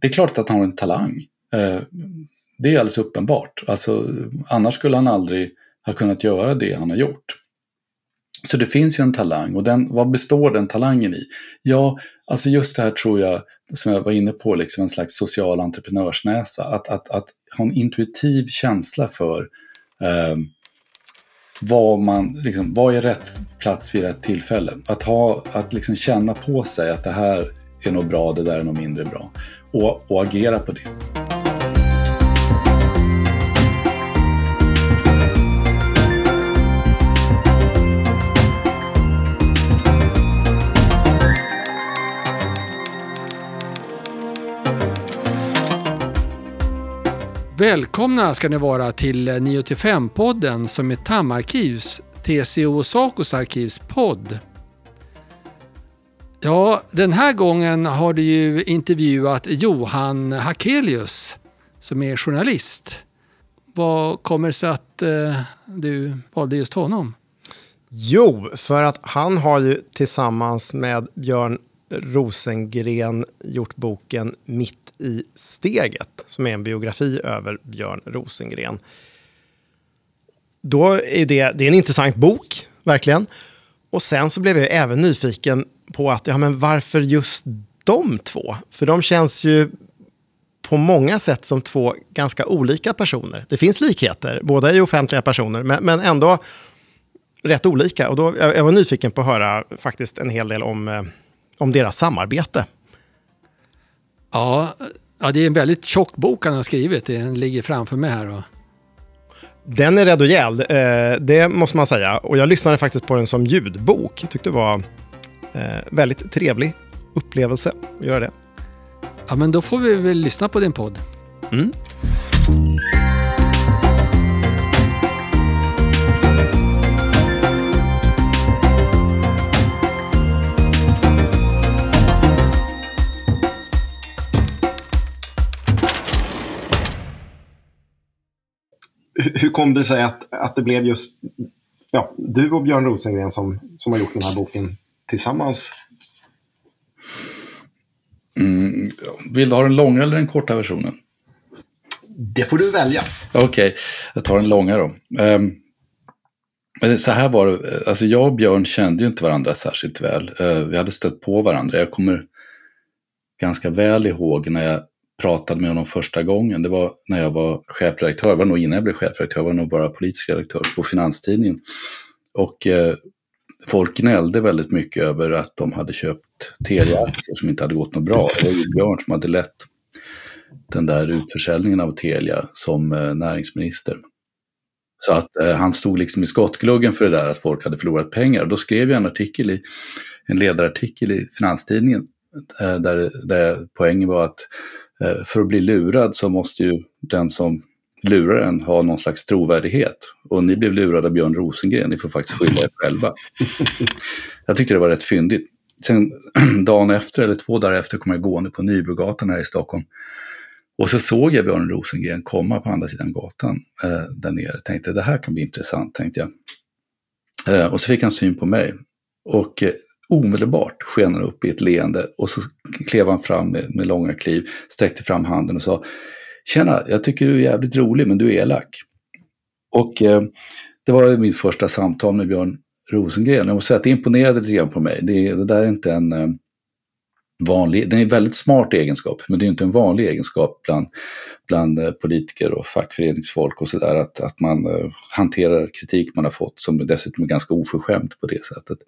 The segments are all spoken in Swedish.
det är klart att han har en talang. Eh, det är alldeles uppenbart. Alltså, annars skulle han aldrig ha kunnat göra det han har gjort. Så det finns ju en talang och den, vad består den talangen i? Ja, alltså just det här tror jag, som jag var inne på, liksom en slags social entreprenörsnäsa. Att, att, att ha en intuitiv känsla för eh, vad, man, liksom, vad är rätt plats vid rätt tillfälle. Att, ha, att liksom känna på sig att det här är nog bra, det där är nog mindre bra. Och, och agera på det. Välkomna ska ni vara till 9-5-podden som är TAM-arkivs, TCO och Sacos arkivspodd. Ja, den här gången har du ju intervjuat Johan Hakelius som är journalist. Vad kommer det sig att eh, du valde just honom? Jo, för att han har ju tillsammans med Björn Rosengren gjort boken Mitt i steget, som är en biografi över Björn Rosengren. Då är det, det är en intressant bok, verkligen. Och sen så blev jag även nyfiken på att, ja men varför just de två? För de känns ju på många sätt som två ganska olika personer. Det finns likheter, båda är offentliga personer, men, men ändå rätt olika. Och då, jag, jag var nyfiken på att höra faktiskt en hel del om, eh, om deras samarbete. Ja, ja, det är en väldigt tjock bok han har skrivit. Den ligger framför mig här. Och... Den är rädd och gäll, eh, det måste man säga. Och jag lyssnade faktiskt på den som ljudbok. Jag tyckte det var eh, väldigt trevlig upplevelse att göra det. Ja, men då får vi väl lyssna på din podd. Mm. hur kom det sig att, att det blev just ja, du och Björn Rosengren som, som har gjort den här boken tillsammans? Mm, vill du ha den långa eller den korta versionen? Det får du välja. Okej, okay, jag tar den långa då. Um, så här var det, alltså jag och Björn kände ju inte varandra särskilt väl. Uh, vi hade stött på varandra. Jag kommer ganska väl ihåg när jag pratade med honom första gången, det var när jag var chefredaktör, det var nog innan jag blev chefredaktör, jag var nog bara politisk redaktör på Finanstidningen. Och eh, folk gnällde väldigt mycket över att de hade köpt Telia-aktier som inte hade gått något bra. Det var ju Björn som hade lett den där utförsäljningen av Telia som eh, näringsminister. Så att eh, han stod liksom i skottgluggen för det där att folk hade förlorat pengar. Då skrev jag en artikel i, en ledarartikel i Finanstidningen eh, där, där poängen var att Eh, för att bli lurad så måste ju den som lurar en ha någon slags trovärdighet. Och ni blev lurade av Björn Rosengren, ni får faktiskt skylla er själva. Jag tyckte det var rätt fyndigt. Sen dagen efter, eller två dagar efter, kom jag gående på Nybrogatan här i Stockholm. Och så såg jag Björn Rosengren komma på andra sidan gatan eh, där nere. Tänkte det här kan bli intressant, tänkte jag. Eh, och så fick han syn på mig. Och eh, omedelbart sken han upp i ett leende och så klev han fram med, med långa kliv, sträckte fram handen och sa Tjena, jag tycker du är jävligt rolig men du är elak. Och eh, det var mitt första samtal med Björn Rosengren. Jag måste säga att det imponerade lite grann på mig. Det, det där är inte en eh, vanlig, det är en väldigt smart egenskap, men det är inte en vanlig egenskap bland, bland eh, politiker och fackföreningsfolk och sådär. Att, att man eh, hanterar kritik man har fått som dessutom är ganska oförskämt på det sättet.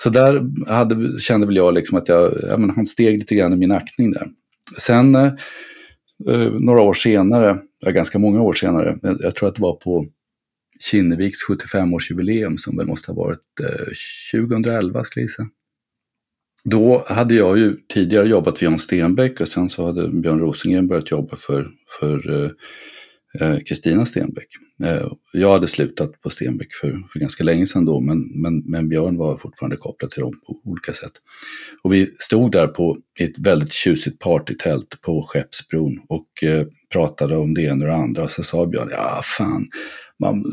Så där hade, kände väl jag liksom att jag, ja, men han steg lite grann i min aktning där. Sen eh, eh, några år senare, ja, ganska många år senare, jag tror att det var på Kinneviks 75-årsjubileum som väl måste ha varit eh, 2011 skulle jag gissa. Då hade jag ju tidigare jobbat för Jan Stenbeck och sen så hade Björn Rosengren börjat jobba för, för eh, Eh, Kristina Stenbeck. Eh, jag hade slutat på Stenbeck för, för ganska länge sedan då, men, men, men Björn var fortfarande kopplad till dem på olika sätt. Och vi stod där på ett väldigt tjusigt partytält på Skeppsbron och eh, pratade om det ena och det andra. Och så sa Björn, ja fan, man,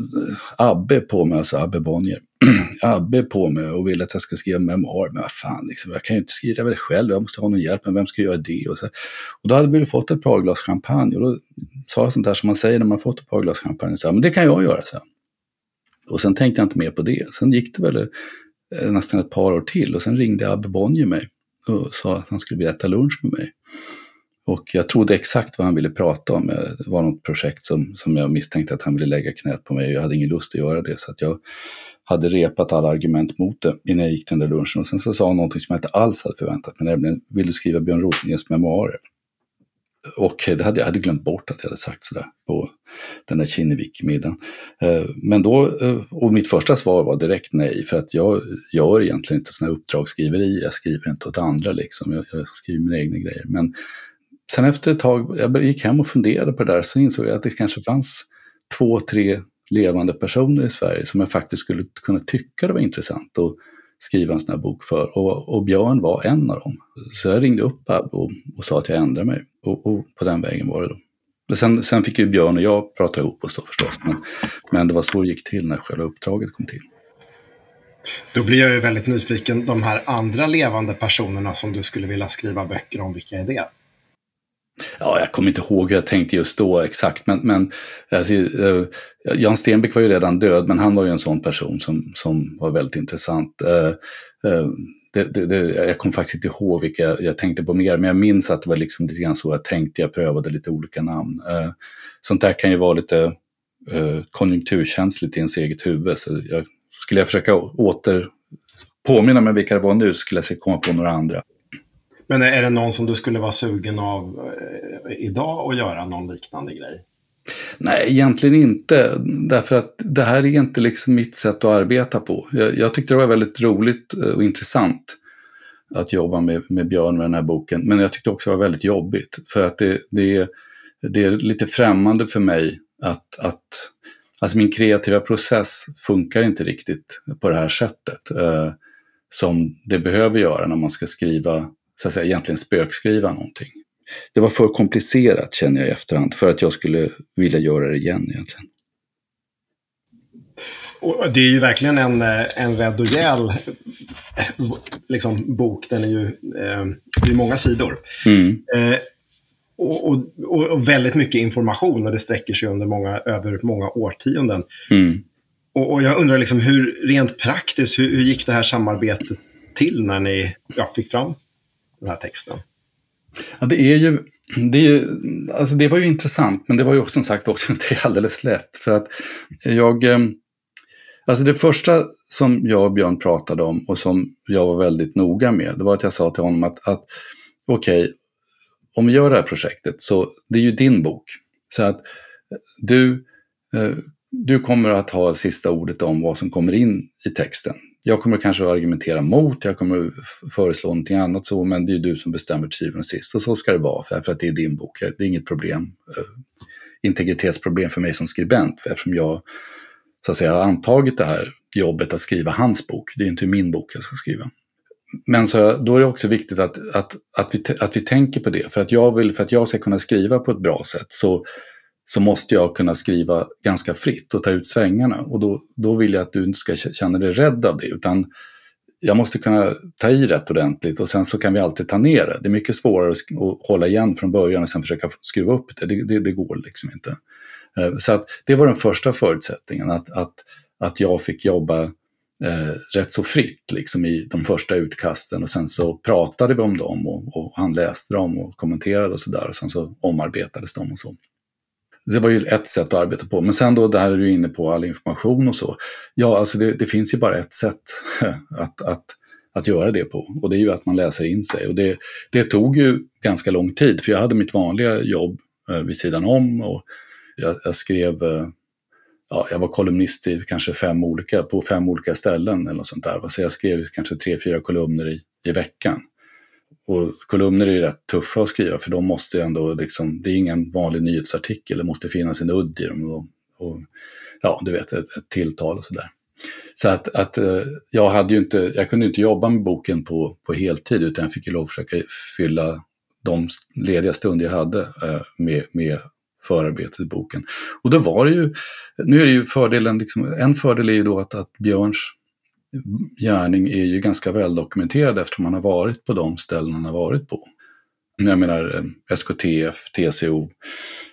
Abbe på mig, alltså Abbe Bonnier. Abbe på mig och vill att jag ska skriva memoar. Men vad fan, liksom, jag kan ju inte skriva det själv. Jag måste ha någon hjälp. Men vem ska göra det? Och, så. och då hade vi fått ett par glas champagne. Och då sa sånt där som man säger när man fått ett par glas champagne. Så, men det kan jag göra, sen. Och sen tänkte jag inte mer på det. Sen gick det väl eh, nästan ett par år till. Och sen ringde Abbe Bonnier mig och sa att han skulle vilja äta lunch med mig. Och jag trodde exakt vad han ville prata om. Eh, det var något projekt som, som jag misstänkte att han ville lägga knät på mig. och Jag hade ingen lust att göra det. Så att jag hade repat alla argument mot det innan jag gick till den där lunchen. Och sen så sa han någonting som jag inte alls hade förväntat mig, nämligen vill du skriva Björn Rosengrens memoarer? Och det hade jag hade glömt bort att jag hade sagt sådär på den där Kinnevik-middagen. Eh, men då, eh, och mitt första svar var direkt nej, för att jag gör egentligen inte sådana uppdragsskriveri, jag skriver inte åt andra liksom, jag, jag skriver mina egna grejer. Men sen efter ett tag, jag gick hem och funderade på det där, så insåg jag att det kanske fanns två, tre levande personer i Sverige som jag faktiskt skulle kunna tycka det var intressant att skriva en sån här bok för. Och, och Björn var en av dem. Så jag ringde upp Babbo och, och sa att jag ändrar mig. Och, och, på den vägen var det då. Sen, sen fick ju Björn och jag prata ihop oss då förstås. Men, men det var så det gick till när själva uppdraget kom till. Då blir jag ju väldigt nyfiken. De här andra levande personerna som du skulle vilja skriva böcker om, vilka är det? Ja, jag kommer inte ihåg hur jag tänkte just då exakt, men, men alltså, uh, Jan Stenbeck var ju redan död, men han var ju en sån person som, som var väldigt intressant. Uh, uh, det, det, det, jag kommer faktiskt inte ihåg vilka jag, jag, tänkte på mer, men jag minns att det var liksom lite grann så jag tänkte, jag prövade lite olika namn. sånt där kan ju vara lite konjunkturkänsligt i ens eget huvud, så jag, skulle jag försöka åter påminna mig vilka det var nu, så skulle jag komma på några andra. Men är det någon som du skulle vara sugen av eh, idag att göra någon liknande grej? Nej, egentligen inte. Därför att det här är inte liksom mitt sätt att arbeta på. Jag, jag tyckte det var väldigt roligt eh, och intressant att jobba med, med Björn med den här boken. Men jag tyckte också det var väldigt jobbigt. För att det, det, det är lite främmande för mig att, att Alltså min kreativa process funkar inte riktigt på det här sättet. Eh, som det behöver göra när man ska skriva så att säga, egentligen spökskriva någonting. Det var för komplicerat känner jag i efterhand för att jag skulle vilja göra det igen egentligen. Och det är ju verkligen en, en rädd och gäll liksom, bok. Den är ju eh, det är många sidor. Mm. Eh, och, och, och, väldigt mycket information och det sträcker sig under många, över många årtionden. Mm. Och, och, jag undrar liksom hur, rent praktiskt, hur, hur gick det här samarbetet till när ni ja, fick fram den här texten? Ja, det är ju, det, är ju, alltså det var ju intressant, men det var ju också som sagt också inte alldeles lätt. För att jag, eh, alltså det första som jag och Björn pratade om och som jag var väldigt noga med, det var att jag sa till honom att, att okej, okay, om vi gör det här projektet så det är ju din bok. Så att du, eh, du kommer att ha sista ordet om vad som kommer in i texten. Jag kommer kanske att argumentera mot, jag kommer föreslå någonting annat så, men det är du som bestämmer till syvende och sist. Och så ska det vara, för, att det är din bok. Det är inget problem, eh, integritetsproblem för mig som skribent, för eftersom jag så att säga, har antagit det här jobbet att skriva hans bok. Det är inte min bok jag ska skriva. Men så, då är det också viktigt att, att, att, vi, att vi tänker på det. För att, jag vill, för att jag ska kunna skriva på ett bra sätt så så måste jag kunna skriva ganska fritt och ta ut svängarna. Och då, då vill jag att du inte ska känna dig rädd av det, utan jag måste kunna ta i rätt ordentligt och sen så kan vi alltid ta ner det. Det är mycket svårare att hålla igen från början och sen försöka skruva upp det. Det, det, det går liksom inte. Eh, så att det var den första förutsättningen, att, att, att jag fick jobba eh, rätt så fritt liksom, i de första utkasten och sen så pratade vi om dem och, och han läste dem och kommenterade och sådär och sen så omarbetades de och så. Det var ju ett sätt att arbeta på. Men sen då, det här är du inne på, all information och så. Ja, alltså det, det, finns ju bara ett sätt att, att, att göra det på. Och det är ju att man läser in sig. Och det, det tog ju ganska lång tid, för jag hade mitt vanliga jobb eh, vid sidan om. Och jag, jag skrev, eh, ja, jag var kolumnist i kanske fem olika, på fem olika ställen eller något sånt där. Så jag skrev kanske tre, fyra kolumner i, i veckan och kolumner är ju rätt tuffa att skriva för de måste ändå, liksom, det är ingen vanlig nyhetsartikel, det måste finnas en udd i dem. Och, och ja, du vet, ett, ett tilltal och sådär. Så att, att eh, jag hade ju inte, jag kunde inte jobba med boken på, på heltid utan jag fick ju lov att försöka fylla de lediga stunder jag hade eh, med, med förarbetet i boken. Och då var det ju, nu är det ju fördelen, liksom, en fördel är ju då att, att Björns gärning är ju ganska väldokumenterad eftersom han har varit på de ställen han har varit på. Jag menar eh, SKTF, TCO,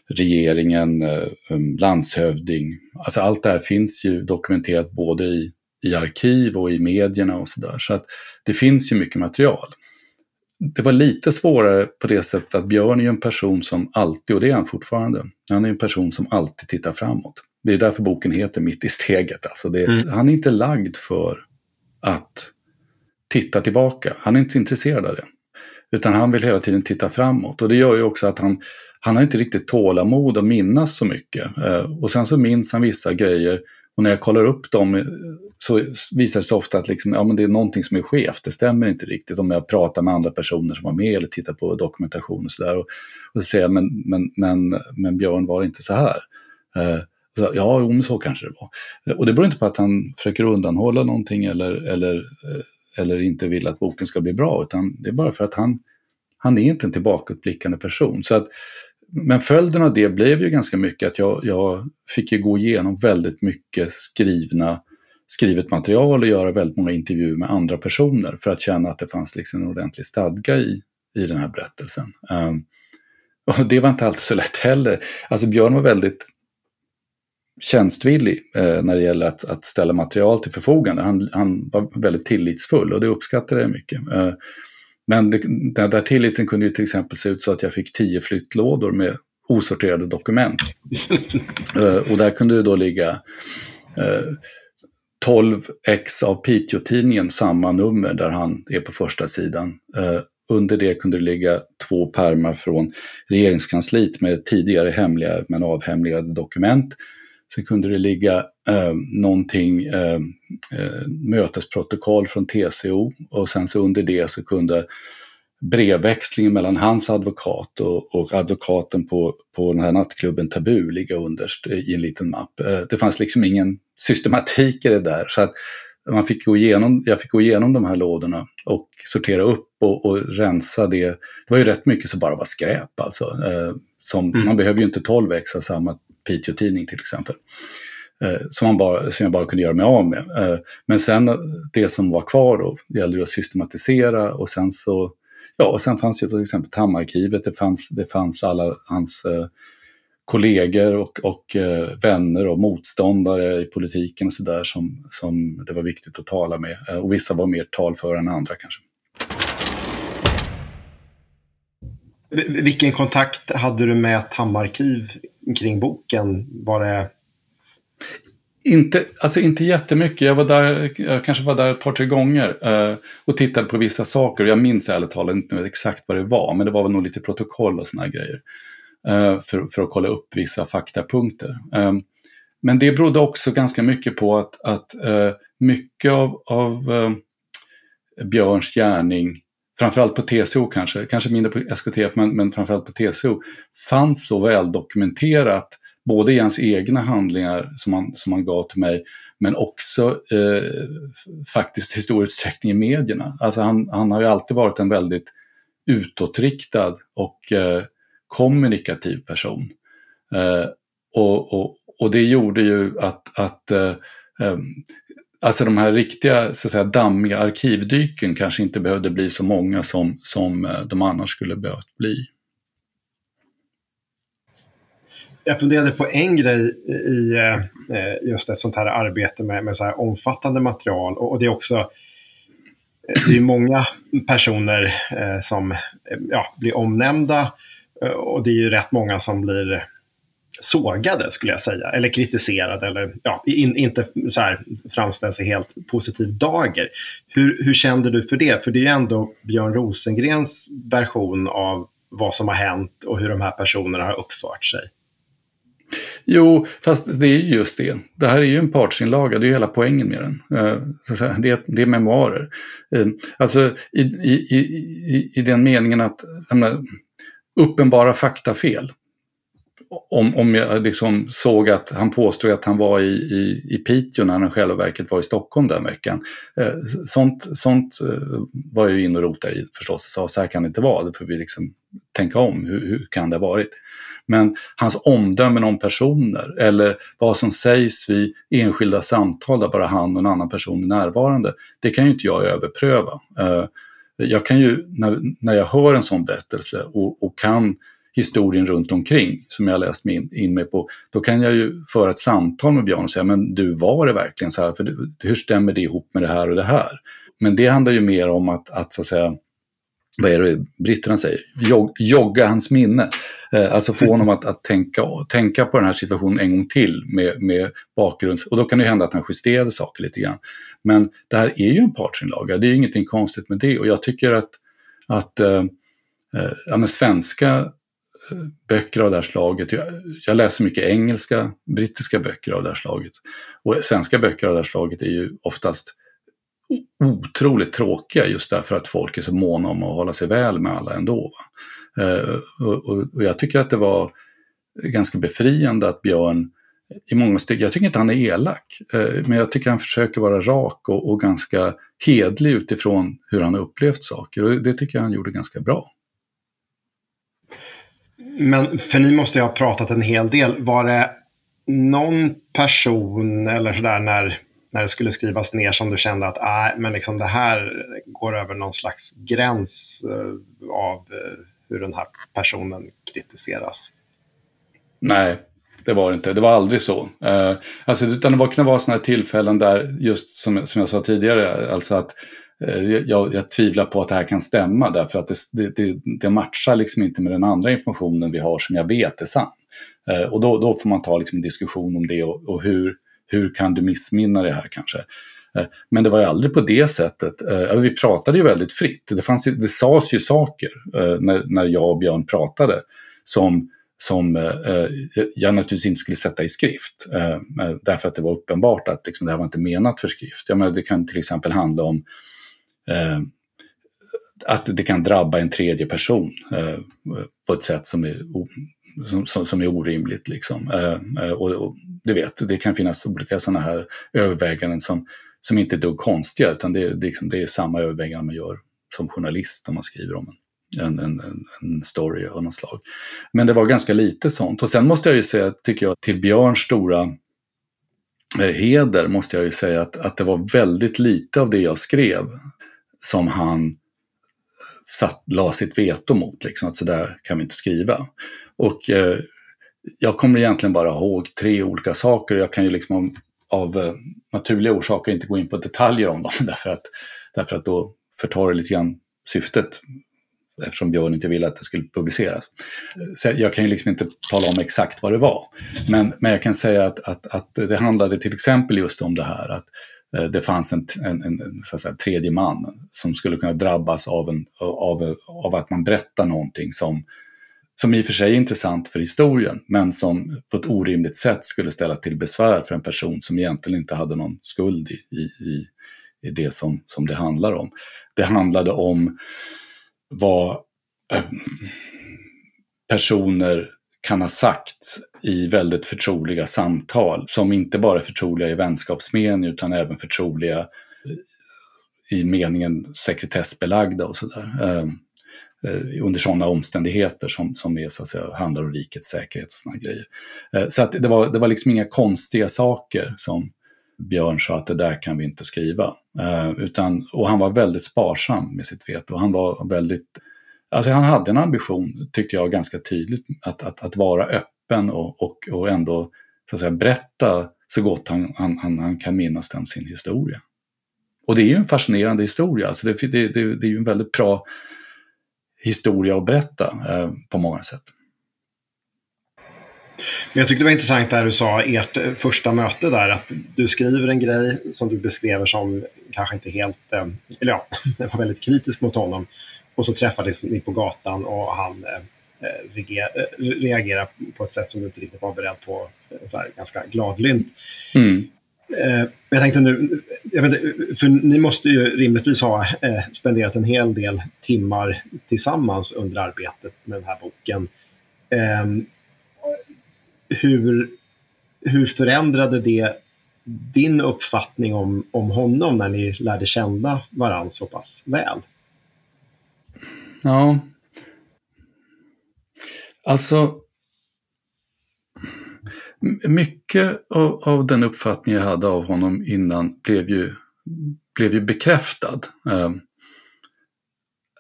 regeringen, eh, um, landshövding. Alltså allt det här finns ju dokumenterat både i, i arkiv och i medierna och sådär. Så att det finns ju mycket material. Det var lite svårare på det sättet att Björn är ju en person som alltid, och det är han fortfarande, han är en person som alltid tittar framåt. Det är därför boken heter Mitt i steget. Alltså det, mm. Han är inte lagd för att titta tillbaka. Han är inte intresserad av det. Utan han vill hela tiden titta framåt. Och det gör ju också att han, han har inte riktigt tålamod att minnas så mycket. Eh, och sen så minns han vissa grejer. Och när jag kollar upp dem eh, så visar det sig ofta att liksom, ja, men det är någonting som är skevt. Det stämmer inte riktigt. Om jag pratar med andra personer som var med eller tittar på dokumentation och sådär. Och, och så säger jag, men, men, men, men Björn var inte så här. Eh, så, ja, jo, men så kanske det var. Eh, och det beror inte på att han försöker undanhålla någonting eller, eller, eh, eller inte vill att boken ska bli bra, utan det är bara för att han, han är inte en tillbakablickande person. Så att, men följden av det blev ju ganska mycket att jag, jag fick ju gå igenom väldigt mycket skrivna, skrivet material och göra väldigt många intervjuer med andra personer för att känna att det fanns liksom en ordentlig stadga i, i den här berättelsen. Um, och det var inte alltid så lätt heller. Alltså Björn var väldigt tjänstvillig eh, när det gäller att, att, ställa material till förfogande. Han, han, var väldigt tillitsfull och det uppskattade jag mycket. Eh, men det, den där tilliten kunde ju till exempel se ut så att jag fick tio flyttlådor med osorterade dokument. eh, och där kunde det då ligga 12 eh, ex av Piteå-tidningen, samma nummer där han är på första sidan. Eh, under det kunde det ligga två pärmar från regeringskansliet med tidigare hemliga men avhemligade dokument Sen kunde det ligga eh, någonting, eh, eh mötesprotokoll från TCO och sen så under det så kunde brevväxlingen mellan hans advokat och, och, advokaten på, på den här nattklubben Tabu ligga underst i en liten mapp. Eh, det fanns liksom ingen systematik i det där. Så att man fick gå igenom, jag fick gå igenom de här lådorna och sortera upp och, och rensa det. Det var ju rätt mycket som bara var skräp alltså. Eh, som, mm. Man behöver ju inte 12 ex av samma Piteå-tidning till exempel. Eh, som, man bara, som jag bara kunde göra mig av med. Eh, men sen det som var kvar då, det gällde att systematisera och sen så, ja, och sen fanns ju till exempel Tammarkivet, det fanns, det fanns alla hans eh, kollegor och, och eh, vänner och motståndare i politiken och sådär som, som det var viktigt att tala med. Eh, och vissa var mer talföra än andra kanske. Vilken kontakt hade du med Tammarkiv kring boken? Var det... Inte, alltså inte jättemycket. Jag, var där, jag kanske var där ett par, tre gånger eh, och tittade på vissa saker. Jag minns ärligt talat inte exakt vad det var, men det var väl nog lite protokoll och såna grejer. Eh, för, för att kolla upp vissa faktapunkter. Eh, men det berodde också ganska mycket på att, att eh, mycket av, av eh, Björns gärning framförallt på TCO kanske, kanske mindre på SKTF, men, men framförallt på TCO, fanns så väl dokumenterat både i hans egna handlingar som han, som han gav till mig, men också eh, faktiskt i stor utsträckning i medierna. Alltså han, han har ju alltid varit en väldigt utåtriktad och eh, kommunikativ person. Eh, och, och, och det gjorde ju att, att eh, eh Alltså de här riktiga så att säga, dammiga arkivdyken kanske inte behövde bli så många som, som eh, de annars skulle behövt bli. Jag funderade på en grej i eh, eh, just ett sånt här arbete med, med så här omfattande material och det är också det är många personer som ja, blir omnämnda och det är ju rätt många som blir sågade skulle jag säga, eller kritiserade eller ja, in, inte så här framställs i helt positiv dager. Hur, hur kände du för det? För det är ju ändå Björn Rosengrens version av vad som har hänt och hur de här personerna har uppfört sig. Jo, fast det är just det. Det här är ju en partsinlaga, det är ju hela poängen med den. Eh, det, är, det är memoarer. Eh, alltså i, i, i, i den meningen att menar, uppenbara faktafel. Om, om jag liksom såg att han påstod att han var i, i, i Piteå när han själva verket var i Stockholm den veckan. Eh, sånt, sånt eh, var jag ju inne och rotade i förstås och sa så här kan det inte vara, det får vi liksom tänka om, hur, hur kan det ha varit? Men hans omdömen om personer eller vad som sägs vid enskilda samtal där bara han och en annan person är närvarande, det kan ju inte jag överpröva. Eh, jag kan ju, när, när jag hör en sån berättelse och, och kan historien runt omkring som jag läst mig in, in mig på, då kan jag ju föra ett samtal med Björn och säga, men du, var det verkligen så här? För hur stämmer det ihop med det här och det här? Men det handlar ju mer om att, att så att säga, vad är det britterna säger? Jog, jogga hans minne. Eh, alltså få honom att, att tänka, tänka på den här situationen en gång till med, med bakgrund. Och då kan det hända att han justerade saker lite grann. Men det här är ju en partsinlaga, det är ju ingenting konstigt med det. Och jag tycker att, att eh, eh ja, men svenska böcker av det här slaget. Jag, jag, läser mycket engelska, brittiska böcker av det här slaget. Och svenska böcker av det här slaget är ju oftast otroligt tråkiga just därför att folk är så måna om att hålla sig väl med alla ändå. Eh, och, och, och, jag tycker att det var ganska befriande att Björn i många steg, jag tycker inte han är elak, eh, men jag tycker han försöker vara rak och, och ganska hedlig utifrån hur han har upplevt saker och det tycker jag han gjorde ganska bra. Men för ni måste ju ha pratat en hel del. Var det någon person eller sådär när när det skulle skrivas ner som du kände att äh, men liksom det här går över någon slags gräns uh, av uh, hur den här personen kritiseras? Nej, det var det inte. Det var aldrig så. Uh, alltså, utan det var kunde vara sådana tillfällen där, just som, som jag sa tidigare, alltså att Eh, jag, jag tvivlar på att det här kan stämma därför att det, det, det, matchar liksom inte med den andra informationen vi har som jag vet är sann. Eh, och då, då får man ta liksom en diskussion om det och, och hur, hur kan du missminna det här kanske? Eh, men det var ju aldrig på det sättet. Eh, vi pratade ju väldigt fritt. Det, fanns, det sades ju saker eh, när, när jag och Björn pratade som, som jag naturligtvis inte skulle sätta i skrift. Därför att det var uppenbart att liksom, det här var inte menat för skrift. Jag menar, det kan till exempel handla om Eh, att det kan drabba en tredje person eh, på ett sätt som är som, som, är orimligt. Liksom. Eh, eh, och, och, du vet, det kan finnas olika sådana här överväganden som, som inte är dugg konstiga, utan det, det, liksom, det är samma överväganden man gör som journalist om man skriver om en, en, en, en story av något slag. Men det var ganska lite sånt. Och sen måste jag ju säga, tycker jag, till Björns stora heder måste jag ju säga att, att det var väldigt lite av det jag skrev som han satt, la sitt veto mot. Liksom, att sådär kan vi inte skriva. Och eh, jag kommer egentligen bara ihåg tre olika saker. Jag kan ju liksom av eh, naturliga orsaker inte gå in på detaljer om dem därför att, därför att då förtar det lite grann syftet eftersom Björn inte ville att det skulle publiceras. Så jag kan ju liksom inte tala om exakt vad det var. Men, men jag kan säga att, att, att det handlade till exempel just om det här att Eh, det fanns en, en, en så att säga, tredje man som skulle kunna drabbas av, en, av, av att man berättar någonting som som i och för sig är intressant för historien, men som på ett orimligt sätt skulle ställa till besvär för en person som egentligen inte hade någon skuld i, i, i det som, som det handlar om. Det handlade om vad äh, personer kan ha sagt i väldigt förtroliga samtal, som inte bara är förtroliga i vänskapsmening utan även förtroliga i meningen sekretessbelagda och sådär. Ehm, eh, under sådana omständigheter som, som är, så att säga, handlar om rikets säkerhet och sådana grejer. Eh, så att det, var, det var liksom inga konstiga saker som Björn sa att det där kan vi inte skriva. Eh, utan, och han var väldigt sparsam med sitt veto. Han var väldigt, alltså han hade en ambition, tyckte jag ganska tydligt, att, att, att vara öppen och, och, och ändå så att säga, berätta så gott han, han, han, han kan minnas den sin historia. Och det är ju en fascinerande historia, alltså det, det, det, det är ju en väldigt bra historia att berätta eh, på många sätt. Men jag tyckte det var intressant där du sa ert första möte där, att du skriver en grej som du beskriver som kanske inte helt, eh, eller ja, det var väldigt kritisk mot honom. Och så träffades ni på gatan och han eh, reagera på ett sätt som du inte riktigt var beredd på, så här, ganska gladlynt. Mm. Jag tänkte nu, jag vet, för ni måste ju rimligtvis ha spenderat en hel del timmar tillsammans under arbetet med den här boken. Hur, hur förändrade det din uppfattning om, om honom när ni lärde känna varandra så pass väl? Ja. Alltså, mycket av, av, den uppfattning jag hade av honom innan blev ju, blev ju bekräftad. Uh,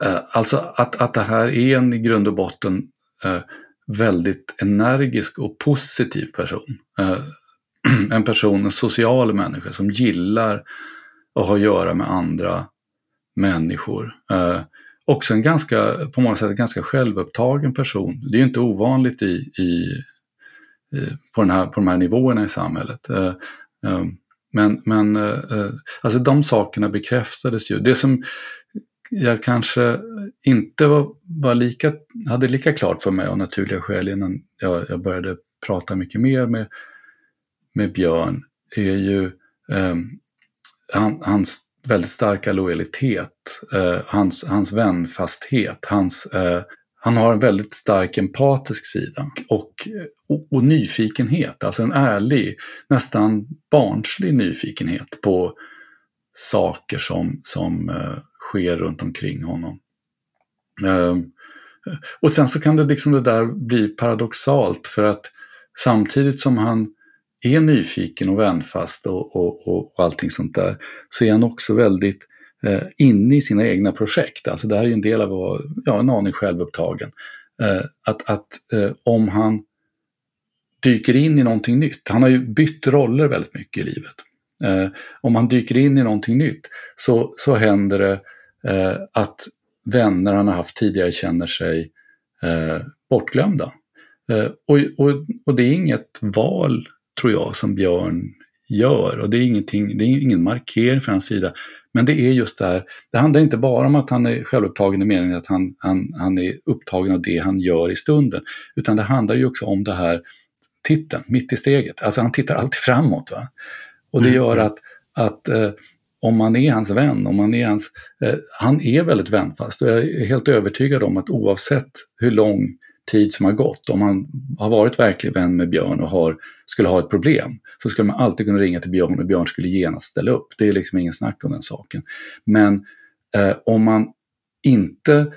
uh, alltså att, att det här är en i grund och botten uh, väldigt energisk och positiv person. Eh, en person, en social människa som gillar att ha att göra med andra människor. Också en ganska, på många sätt, ganska självupptagen person. Det är ju inte ovanligt i, i, på, den här, på de här nivåerna i samhället. Eh, eh, men, men eh, alltså de sakerna bekräftades ju. Det som jag kanske inte var, var lika, hade lika klart för mig av naturliga skäl innan jag, jag började prata mycket mer med med Björn är ju eh, han, hans väldigt starka lojalitet, eh, hans, hans vänfasthet, hans, eh, han har en väldigt stark empatisk sida och, och, och, nyfikenhet, alltså en ärlig, nästan barnslig nyfikenhet på saker som, som eh, sker runt omkring honom. Ehm, och sen så kan det liksom det där bli paradoxalt för att samtidigt som han är nyfiken och vänfast och, och, och, och allting sånt där, så är han också väldigt eh, inne i sina egna projekt. Alltså det här är en del av att vara ja, en aning självupptagen. Eh, att att eh, om han dyker in i någonting nytt, han har ju bytt roller väldigt mycket i livet. Eh, om han dyker in i någonting nytt så, så händer det eh, att vänner han har haft tidigare känner sig eh, bortglömda. Eh, och, och, och det är inget val tror jag, som Björn gör. Och det är, ingenting, det är ingen markering från hans sida. Men det är just det här, det handlar inte bara om att han är självupptagen i meningen att han, han, han är upptagen av det han gör i stunden. Utan det handlar ju också om det här titeln, mitt i steget. Alltså han tittar alltid framåt. Va? Och det mm. gör att, att eh, om man är hans vän, om man är hans... Eh, han är väldigt vänfast och jag är helt övertygad om att oavsett hur lång tid som har gått, om man har varit verklig vän med Björn och har, skulle ha ett problem, så skulle man alltid kunna ringa till Björn och Björn skulle genast ställa upp. Det är liksom ingen snack om den saken. Men eh, om man inte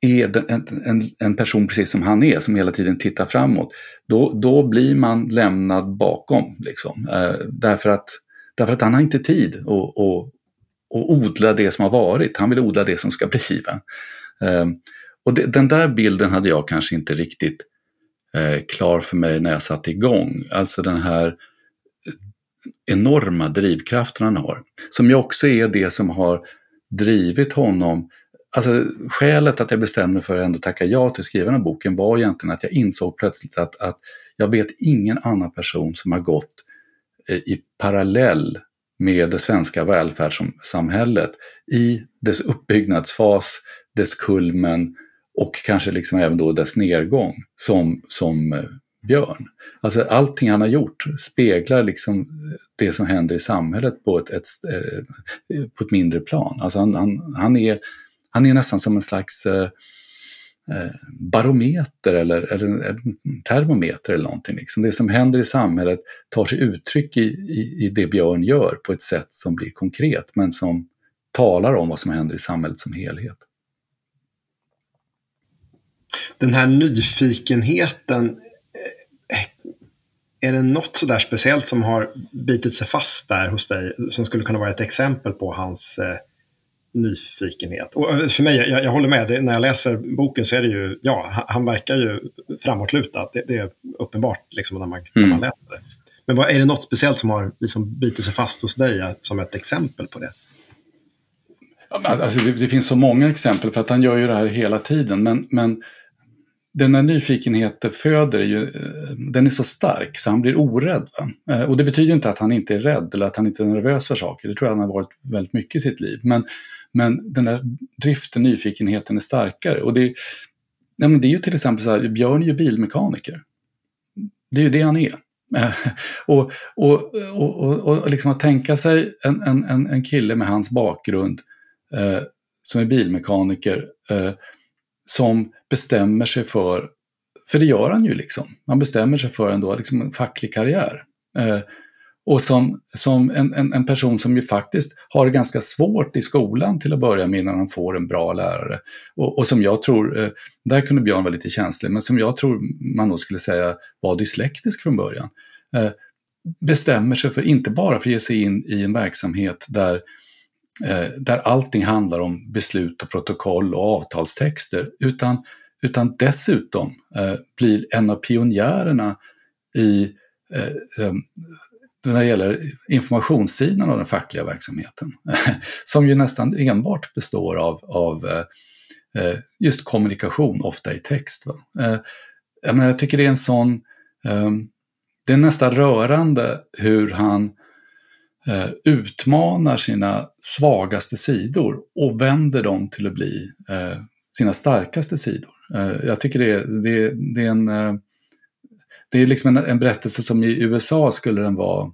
är en, en, en, person precis som han är, som hela tiden tittar framåt, då, då blir man lämnad bakom. Liksom. Eh, därför, att, därför att han har inte tid att, att, att odla det som har varit, han vill odla det som ska bli. Eh, och det, den där bilden hade jag kanske inte riktigt eh, klar för mig när jag satte igång. Alltså den här eh, enorma drivkraften han har. Som ju också är det som har drivit honom Alltså skälet att jag bestämde mig för att ändå tacka ja till skrivandet av boken var egentligen att jag insåg plötsligt att, att jag vet ingen annan person som har gått eh, i parallell med det svenska välfärdssamhället i dess uppbyggnadsfas, dess kulmen och kanske liksom även då dess nedgång som, som eh, Björn. Alltså allting han har gjort speglar liksom eh, det som händer i samhället på ett, ett, eh, på ett mindre plan. Alltså han, han, han, är, han är nästan som en slags barometer eller, eller termometer eller någonting. Liksom. Det som händer i samhället tar sig uttryck i, i, i det Björn gör på ett sätt som blir konkret men som talar om vad som händer i samhället som helhet den här nyfikenheten, eh, är det något sådär speciellt som har bitit sig fast där hos dig som skulle kunna vara ett exempel på hans eh, nyfikenhet? Och eh, för mig, jag, jag håller med, det, när jag läser boken så är det ju, ja, han, han verkar ju framåtlutad. Det, det är uppenbart liksom, när, man, mm. när man läser det. Men vad, är det något speciellt som har liksom, bitit sig fast hos dig som ett exempel på det? Alltså det, det, finns så många exempel för att han gör ju det här hela tiden. Men, men den här nyfikenheten föder ju, den är så stark så han blir orädd. Va? Och det betyder inte att han inte är rädd eller att han inte är nervös för saker. Det tror jag han har varit väldigt mycket i sitt liv. Men, men den där driften, nyfikenheten är starkare. Och det, ja, men det är ju till exempel så här, Björn är ju bilmekaniker. Det är ju det han är. och, och, och, och, och liksom att tänka sig en, en, en kille med hans bakgrund eh, som är bilmekaniker eh, som bestämmer sig för, för det gör han ju liksom, man bestämmer sig för ändå liksom en facklig karriär. Eh, och som, som en, en, en, person som ju faktiskt har det ganska svårt i skolan till att börja med innan han får en bra lärare. Och, och som jag tror, eh, där kunde Björn vara lite känslig, men som jag tror man nog skulle säga var dyslektisk från början. Eh, bestämmer sig för, inte bara för att ge sig in i en verksamhet där, Eh, där allting handlar om beslut och protokoll och avtalstexter, utan, utan dessutom eh, blir en av pionjärerna i eh, eh när det gäller informationssidan av den fackliga verksamheten, som ju nästan enbart består av, av eh, eh, just kommunikation, ofta i text. Va? Eh, jag, menar, jag tycker det är en sån, ehm, det är nästan rörande hur han Eh, utmanar sina svagaste sidor och vänder dem till att bli eh, sina starkaste sidor. Eh, jag tycker det, det, det är en det är liksom en, en, berättelse som i USA skulle den vara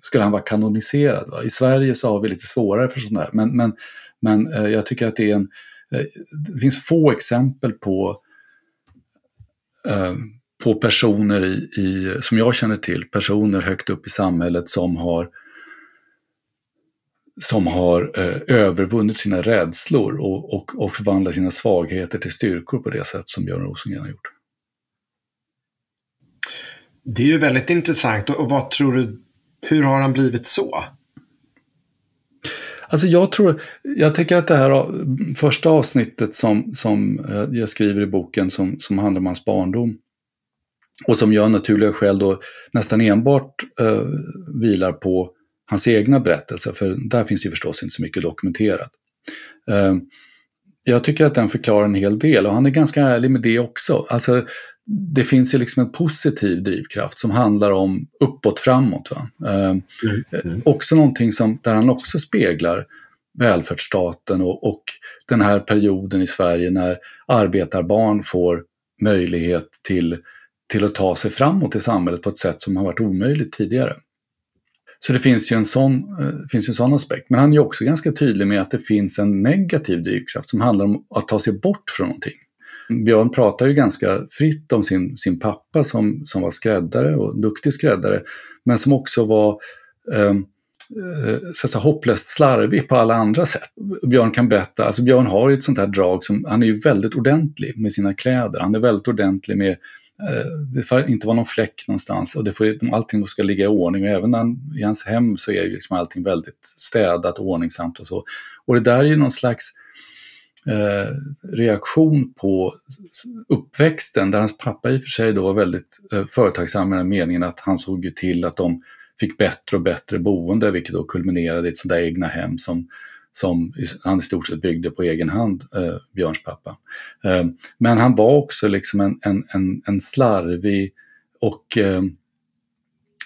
skulle han vara kanoniserad. Va? I Sverige så har vi lite svårare för sånt där. Men, men, men eh, jag tycker att det är en... Eh, det finns få exempel på, eh, på personer i, i, som jag känner till, personer högt upp i samhället som har som har eh, övervunnit sina rädslor och, och, och förvandlat sina svagheter till styrkor på det sätt som Björn Rosengren har gjort. Det är ju väldigt intressant. Och vad tror du, hur har han blivit så? Alltså jag tror, jag tycker att det här första avsnittet som, som eh, jag skriver i boken som, som handlar om hans barndom och som jag naturliga skäl då nästan enbart eh, vilar på hans egna berättelser, för där finns ju förstås inte så mycket dokumenterat. Eh, jag tycker att den förklarar en hel del och han är ganska ärlig med det också. Alltså, det finns ju liksom en positiv drivkraft som handlar om uppåt framåt. Va? Eh, mm. Mm. Också någonting som, där han också speglar välfärdsstaten och, och den här perioden i Sverige när arbetarbarn får möjlighet till, till att ta sig framåt i samhället på ett sätt som har varit omöjligt tidigare. Så det finns ju en sån, eh, finns en sån aspekt. Men han är också ganska tydlig med att det finns en negativ drivkraft som handlar om att ta sig bort från någonting. Björn pratar ju ganska fritt om sin, sin pappa som, som var skräddare och duktig skräddare, men som också var ehm, eh, så att säga, hopplöst slarvig på alla andra sätt. Björn kan berätta, alltså Björn har ju ett sånt här drag som, han är ju väldigt ordentlig med sina kläder, han är väldigt ordentlig med Eh, det får inte vara någon fläck någonstans och det får, allting ska ligga i ordning och även han, i hans hem så är ju liksom allting väldigt städat och ordningsamt och så. Och det där är ju någon slags Eh, reaktion på uppväxten, där hans pappa i och för sig då var väldigt eh, företagsam i den meningen att han såg till att de fick bättre och bättre boende, vilket då kulminerade i ett sånt där egna hem som, som han i stort sett byggde på egen hand, eh, Björns pappa. Eh, men han var också liksom en, en, en, en slarvig och eh,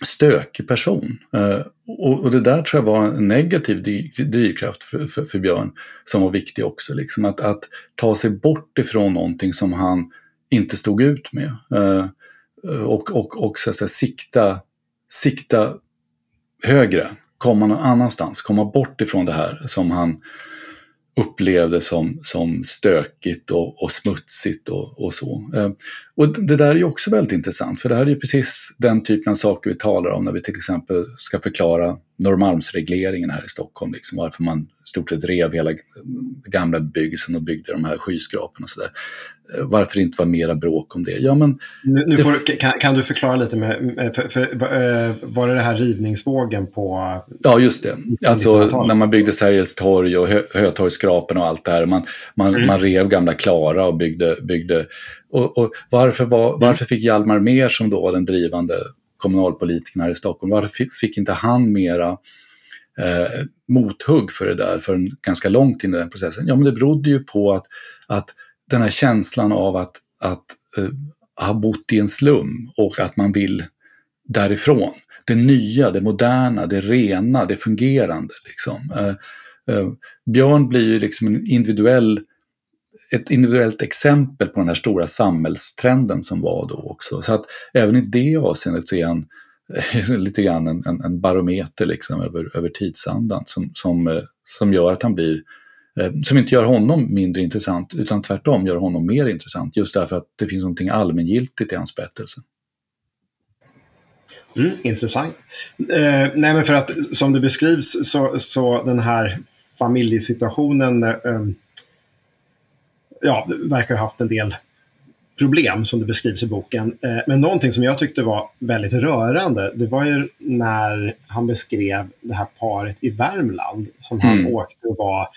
stökig person. Eh, och, och, det där tror jag var en negativ drivkraft för, för, för, Björn som var viktig också. Liksom att, att ta sig bort ifrån någonting som han inte stod ut med. Eh, och och, och så att säga, sikta, sikta högre, komma någon annanstans, komma bort ifrån det här som han upplevde som, som stökigt och, och smutsigt och, och så. Eh, Eh, och det där är ju också väldigt intressant, för det här är ju precis den typen av saker vi talar om när vi till exempel ska förklara Norrmalmsregleringen här i Stockholm, liksom varför man i stort sett rev hela gamla bebyggelsen och byggde de här skyskraporna och sådär. Eh, varför det inte var mera bråk om det? Ja, men nu, nu får, kan, kan, du förklara lite med, för, för, för, eh, var det det här rivningsvågen på... Ja, just det. Alltså när man byggde Sergels torg och Hö, Hötorgsskraporna och allt det här. Man, man, mm. man rev gamla Klara och byggde, byggde och, och varför, var, mm. varför fick Hjalmar Mer som då var den drivande kommunalpolitikern här i Stockholm, varför fick inte han mera eh, mothugg för det där för en ganska långt in i den processen? Ja, men det berodde ju på att, att den här känslan av att, att eh, ha bott i en slum och att man vill därifrån. Det nya, det moderna, det rena, det fungerande. Liksom. Eh, eh, Björn blir ju liksom en individuell ett individuellt exempel på den här stora samhällstrenden som var då också. Så att även i det avseendet så är han eh, lite grann en, en, en barometer liksom över, över tidsandan som, som, eh, som gör att han blir eh, som inte gör honom mindre intressant utan tvärtom gör honom mer intressant just därför att det finns någonting allmängiltigt i hans berättelse. Mm, intressant. Eh, nej, men för att som det beskrivs så, så den här familjesituationen eh, ja, verkar ha haft en del problem som det beskrivs i boken. Eh, men någonting som jag tyckte var väldigt rörande, det var ju när han beskrev det här paret i Värmland som han mm. åkte och var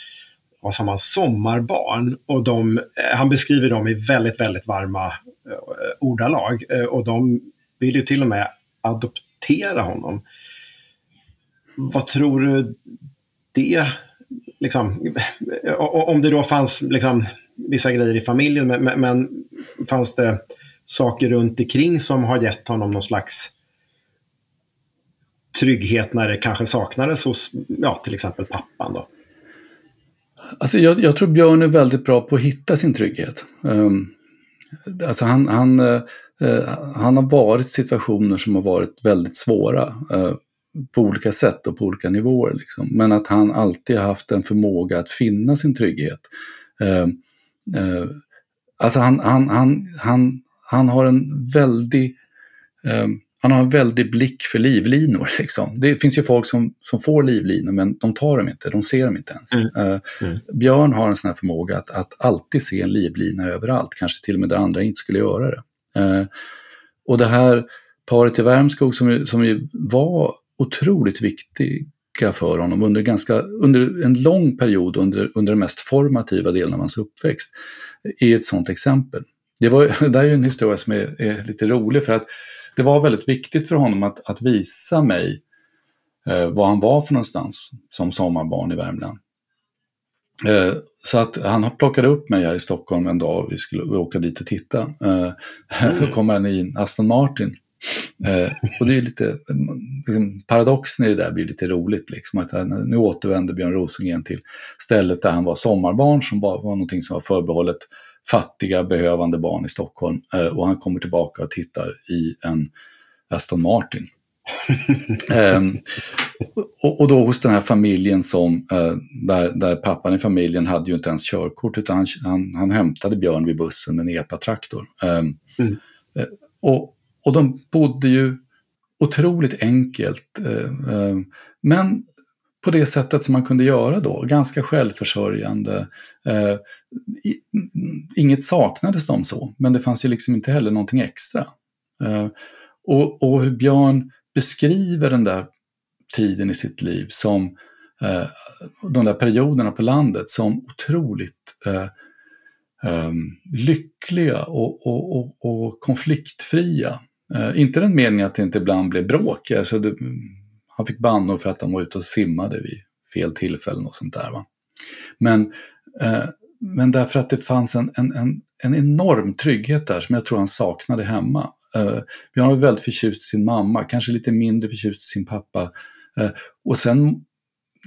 vad sa man, sommarbarn. Och de, eh, han beskriver dem i väldigt, väldigt varma eh, ordalag. Och de vill ju till och med adoptera honom. Vad tror du det, liksom, om det då fanns liksom, vissa grejer i familjen, men, men fanns det saker runt omkring som har gett honom någon slags trygghet när det kanske saknades hos ja, till exempel pappan? Då? Alltså jag, jag tror Björn är väldigt bra på att hitta sin trygghet. Um, alltså han, han, uh, han har varit i situationer som har varit väldigt svåra uh, på olika sätt och på olika nivåer. Liksom. Men att han alltid har haft en förmåga att finna sin trygghet. Uh, Alltså han, han, han, han, han har en väldig eh, han har en väldig blick för livlinor. Liksom. Det finns ju folk som, som får livlinor men de tar dem inte, de ser dem inte ens. Mm. Eh, mm. Björn har en sån här förmåga att, att alltid se en livlina överallt, kanske till och med där andra inte skulle göra det. Eh, och det här paret i Värmskog som, som var otroligt viktiga för honom under, ganska, under en lång period under, under den mest formativa delen av hans uppväxt är ett sådant exempel. Det, var, det där är ju en historia som är, är, lite rolig för att det var väldigt viktigt för honom att, att visa mig eh, var han var för någonstans som sommarbarn i Värmland. Eh, så att han plockade upp mig här i Stockholm en dag vi skulle åka dit och titta. Eh, mm. Då kommer han i en Aston Martin. Eh, och det är lite, liksom, paradoxen i det där blir lite roligt. Liksom, att nu återvänder Björn Rosengren till stället där han var sommarbarn som var, var någonting som var förbehållet fattiga, behövande barn i Stockholm. Eh, och han kommer tillbaka och tittar i en Aston Martin. eh, och, och, då hos den här familjen som, eh, där, där pappan i familjen hade ju inte ens körkort utan han, han, han hämtade Björn vid bussen med en epatraktor. Ehm, mm. Eh, och, och de bodde ju otroligt enkelt. Eh, eh, men på det sättet som man kunde göra då, ganska självförsörjande. Eh, inget saknades dem så, men det fanns ju liksom inte heller någonting extra. Och, och hur Björn beskriver den där tiden i sitt liv som de där perioderna på landet som otroligt lyckliga och, och, och, och konfliktfria. Eh, inte den meningen att det inte ibland blev bråk. Alltså det, han fick bannor för att han var ute och simmade vid fel tillfällen och sånt där. Va? Men, eh, men därför att det fanns en, en, en, en, enorm trygghet där som jag tror han saknade hemma. Eh, Björn var väldigt förtjust i sin mamma, kanske lite mindre förtjust i sin pappa. Eh, och sen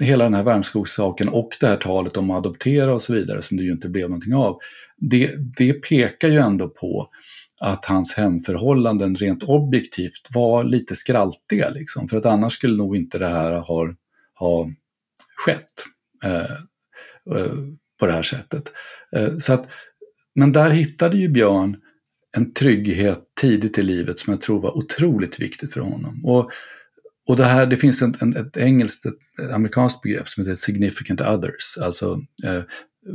hela den här Värmskogssaken och det här talet om att adoptera och så vidare som det ju inte blev någonting av. Det, det pekar ju ändå på att hans hemförhållanden rent objektivt var lite skraltiga. Liksom, för att annars skulle nog inte det här ha, ha skett eh, eh, på det här sättet. Eh, så att, men där hittade ju Björn en trygghet tidigt i livet som jag tror var otroligt viktigt för honom. Och, och det, här, det finns en, en, ett engelskt, ett amerikanskt begrepp som heter significant others, alltså eh,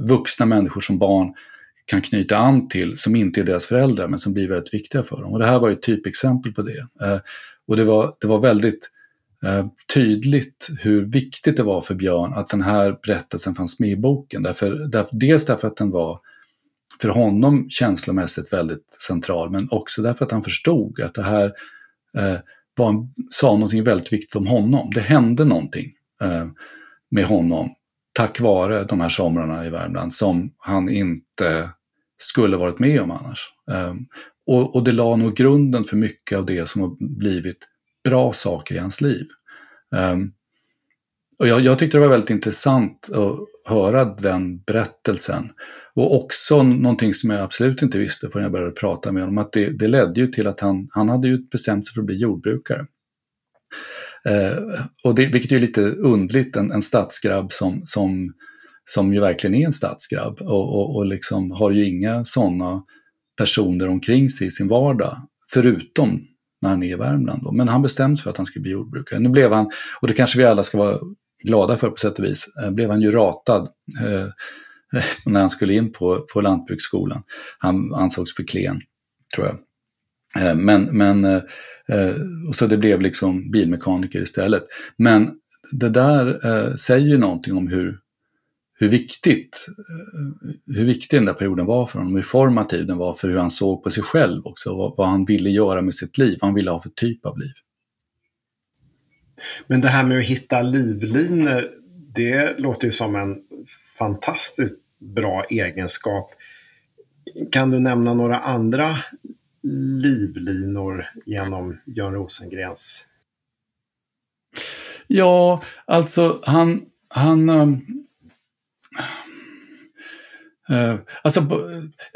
vuxna människor som barn kan knyta an till som inte är deras föräldrar men som blir väldigt viktiga för dem. Och det här var ett typexempel på det. Eh, och det var, det var väldigt eh, tydligt hur viktigt det var för Björn att den här berättelsen fanns med i boken. Därför, där, dels därför att den var för honom känslomässigt väldigt central men också därför att han förstod att det här eh, var sa någonting väldigt viktigt om honom. Det hände någonting eh, med honom tack vare de här somrarna i Värmland som han inte skulle varit med om annars. Um, och, och, det la nog grunden för mycket av det som har blivit bra saker i hans liv. Um, och jag, jag tyckte det var väldigt intressant att höra den berättelsen. Och också någonting som jag absolut inte visste förrän jag började prata med honom, att det, det ledde ju till att han, han hade ju bestämt sig för att bli jordbrukare. Eh, och det, vilket är lite undligt, en, en stadsgrabb som, som, som ju verkligen är en stadsgrabb och, och, och liksom har ju inga sådana personer omkring sig i sin vardag, förutom när han är i Värmland. Då. Men han bestämde sig för att han skulle bli jordbrukare. Nu blev han, och det kanske vi alla ska vara glada för på sätt och vis, eh, blev han ju ratad eh, när han skulle in på, på lantbruksskolan. Han ansågs för klen, tror jag. Eh, men, men eh, eh, och så det blev liksom bilmekaniker istället. Men det där säger ju någonting om hur, hur viktigt hur viktig den där perioden var för honom, hur formativ den var för hur han såg på sig själv också, vad, vad han ville göra med sitt liv, vad han ville ha för typ av liv. Men det här med att hitta livlinor, det låter ju som en fantastiskt bra egenskap. Kan du nämna några andra livlinor genom Björn Rosengrens? Ja, alltså han, han Uh, alltså,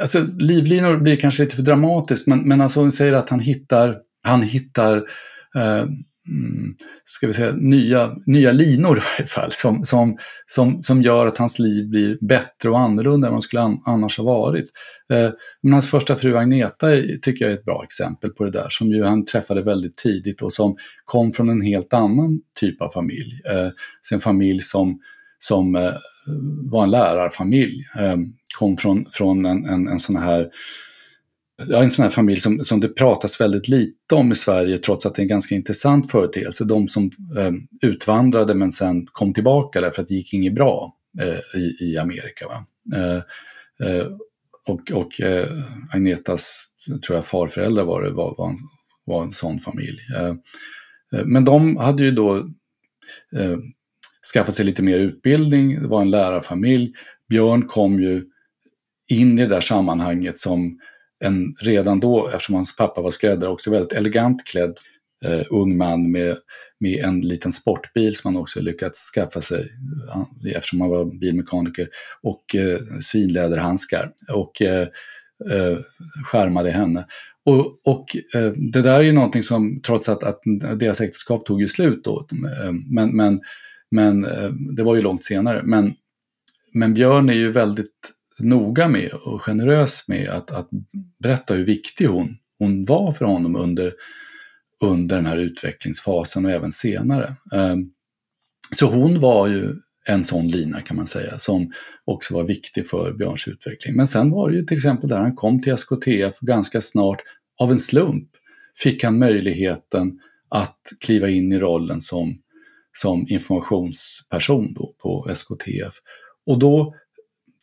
alltså, livlinor blir kanske lite för dramatiskt, men, men alltså hon säger att han hittar, han hittar uh, Mm, ska vi säga, nya, nya linor i varje fall, som, som, som, som gör att hans liv blir bättre och annorlunda än vad det skulle an, annars ha varit. Eh, men hans första fru Agneta tycker jag är ett bra exempel på det där, som ju han träffade väldigt tidigt och som kom från en helt annan typ av familj. Eh, en familj som, som eh, var en lärarfamilj, eh, kom från, från en, en, en sån här ja, en sån här familj som, som det pratas väldigt lite om i Sverige trots att det är en ganska intressant företeelse. De som eh, utvandrade men sen kom tillbaka därför att det gick inget bra eh, i, i Amerika. Va? Eh, eh och och eh, Agnetas tror jag, farföräldrar var, det, var, var, en, var en sån familj. Eh, eh men de hade ju då eh, skaffat sig lite mer utbildning, det var en lärarfamilj. Björn kom ju in i det där sammanhanget som en redan då, eftersom hans pappa var skräddare, också väldigt elegant klädd eh, ung man med, med en liten sportbil som han också lyckats skaffa sig eftersom han var bilmekaniker och eh, svinläderhandskar och eh, eh, skärmade henne. Och, och eh, det där är ju någonting som, trots att, att deras äktenskap tog ju slut då, eh, men, men, men eh, det var ju långt senare. Men, men Björn är ju väldigt noga med och generös med att, att berätta hur viktig hon, hon var för honom under, under den här utvecklingsfasen och även senare. Ehm, så hon var ju en sån lina kan man säga, som också var viktig för Björns utveckling. Men sen var det ju till exempel där han kom till SKTF ganska snart, av en slump, fick han möjligheten att kliva in i rollen som, som informationsperson då på SKTF. Och då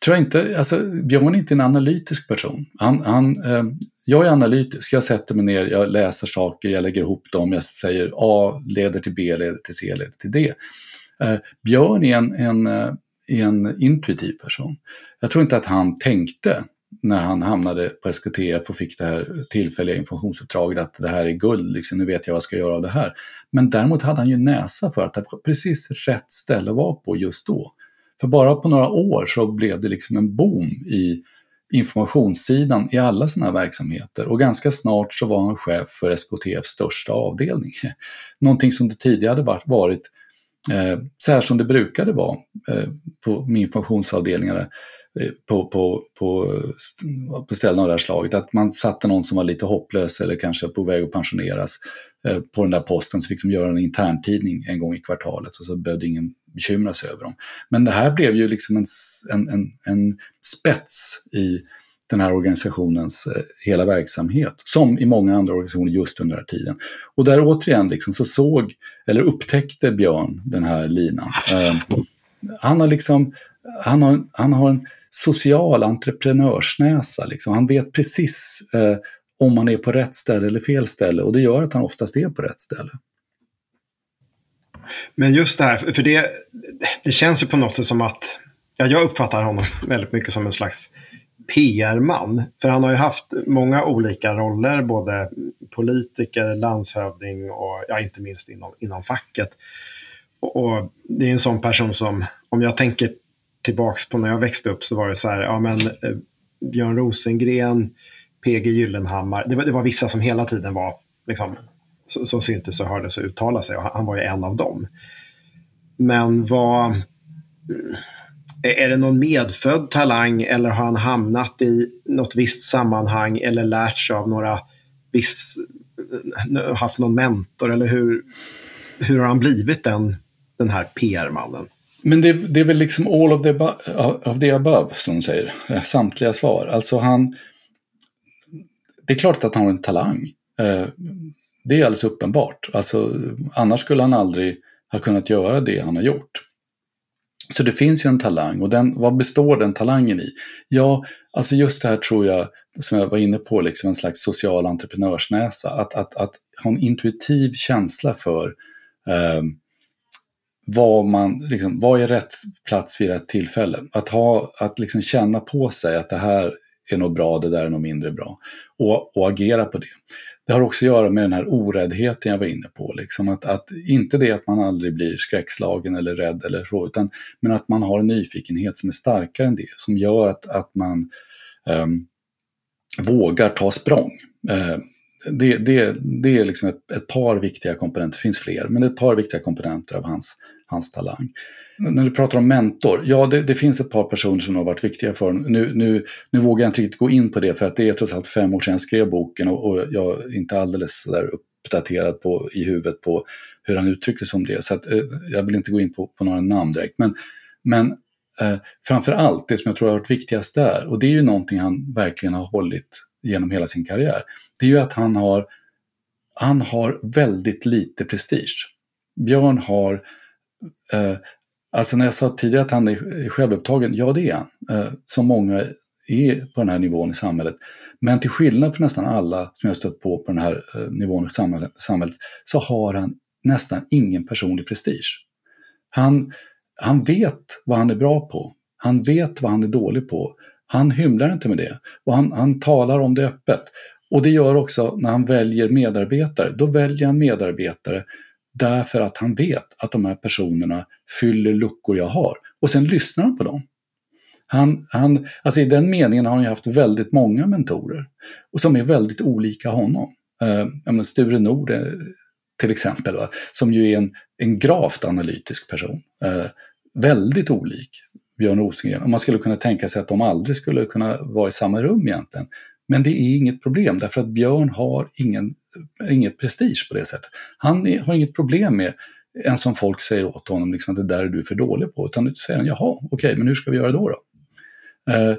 tror jag inte, alltså Björn är inte en analytisk person. Han, han, eh, jag är analytisk, jag sätter mig ner, jag läser saker, jag lägger ihop dem, jag säger A leder till B, leder till C, leder till D. Eh, Björn är en, en, eh, en intuitiv person. Jag tror inte att han tänkte när han hamnade på SKTF och fick det här tillfälliga informationsuppdraget att det här är guld, liksom, nu vet jag vad jag ska göra av det här. Men däremot hade han ju näsa för att det var precis rätt ställe att vara på just då. För bara på några år så blev det liksom en boom i informationssidan i alla sina verksamheter och ganska snart så var han chef för SKTFs största avdelning. Någonting som det tidigare hade varit Eh, så här som det brukade vara eh, på, min informationsavdelningar eh, på, på, på, eh, på ställen av det här slaget. Att man satte någon som var lite hopplös eller kanske på väg att pensioneras eh, på den där posten så fick de göra en interntidning en gång i kvartalet och så behövde ingen bekymra sig över dem. Men det här blev ju liksom en, en, en, en spets i den här organisationens eh, hela verksamhet, som i många andra organisationer just under den här tiden. Och där återigen liksom så såg, eller upptäckte Björn den här linan. Eh, han har liksom, han har, han har en social entreprenörsnäsa, liksom. han vet precis eh, om man är på rätt ställe eller fel ställe och det gör att han oftast är på rätt ställe. Men just det här, för det, det känns ju på något sätt som att, ja, jag uppfattar honom väldigt mycket som en slags PR-man. För han har ju haft många olika roller, både politiker, landshövding och ja, inte minst inom, inom facket. Och, och, det är en sån person som, om jag tänker tillbaks på när jag växte upp så var det så här, ja men eh, Björn Rosengren, PG Gyllenhammar, det var, det var vissa som hela tiden var, liksom, som syntes och hördes och uttalade sig och han, han var ju en av dem. Men vad, är det någon medfödd talang eller har han hamnat i något visst sammanhang eller lärt sig av några viss, haft någon mentor eller hur, hur har han blivit den, den här PR-mannen? Men det, det, är väl liksom all of the, of the above, som de säger. Eh, samtliga svar. Alltså han... Det är klart att han har en talang. Eh, det är alldeles uppenbart. Alltså, annars skulle han aldrig ha kunnat göra det han har gjort. Så det finns ju en talang och den, vad består den talangen i? Ja, alltså just det här tror jag, som jag var inne på, liksom en slags social entreprenörsnäsa. Att, att, att ha en intuitiv känsla för eh, vad, man, liksom, vad är rätt plats vid rätt tillfälle. Att, ha, att liksom känna på sig att det här är nog bra, det där är nog mindre bra. Och, och agera på det. Det har också att göra med den här oräddheten jag var inne på. Liksom att, att, inte det att man aldrig blir skräckslagen eller rädd eller så, utan men att man har en nyfikenhet som är starkare än det, som gör att, att man um, vågar ta språng. Uh, det, det, det är liksom ett, ett, par viktiga komponenter, det finns fler, men ett par viktiga komponenter av hans hans talang. När du pratar om mentor, ja det, det, finns ett par personer som har varit viktiga för nu, nu, nu vågar jag inte riktigt gå in på det för att det är trots allt fem år sedan jag skrev boken och, och jag är inte alldeles där uppdaterad på, i huvudet på hur han uttrycker sig om det. Så att, eh, jag vill inte gå in på, på några namn direkt. Men, men eh, framför allt, det som jag tror har varit viktigast där, och det är ju någonting han verkligen har hållit genom hela sin karriär, det är ju att han har, han har väldigt lite prestige. Björn har Eh, alltså när jag sa tidigare att han är självupptagen, ja det är han. Eh, som många är på den här nivån i samhället. Men till skillnad från nästan alla som jag stött på på den här eh, nivån i samhället, samhället så har han nästan ingen personlig prestige. Han, han vet vad han är bra på. Han vet vad han är dålig på. Han hymlar inte med det och han, han talar om det öppet. Och det gör också när han väljer medarbetare. Då väljer han medarbetare Därför att han vet att de här personerna fyller luckor jag har. Och sen lyssnar han på dem. Han, han, alltså I den meningen har han ju haft väldigt många mentorer och som är väldigt olika honom. Uh, Sture Nord eh, till exempel, va? som ju är en, en gravt analytisk person. Eh, väldigt olik Björn Rosengren. Och man skulle kunna tänka sig att de aldrig skulle kunna vara i samma rum egentligen. Men det är inget problem därför att Björn har ingen, inget prestige på det sättet. Han är, har inget problem med en som folk säger åt honom liksom, att det där är du för dålig på. Utan då säger han, jaha, okej, okay, men hur ska vi göra då? då? Eh,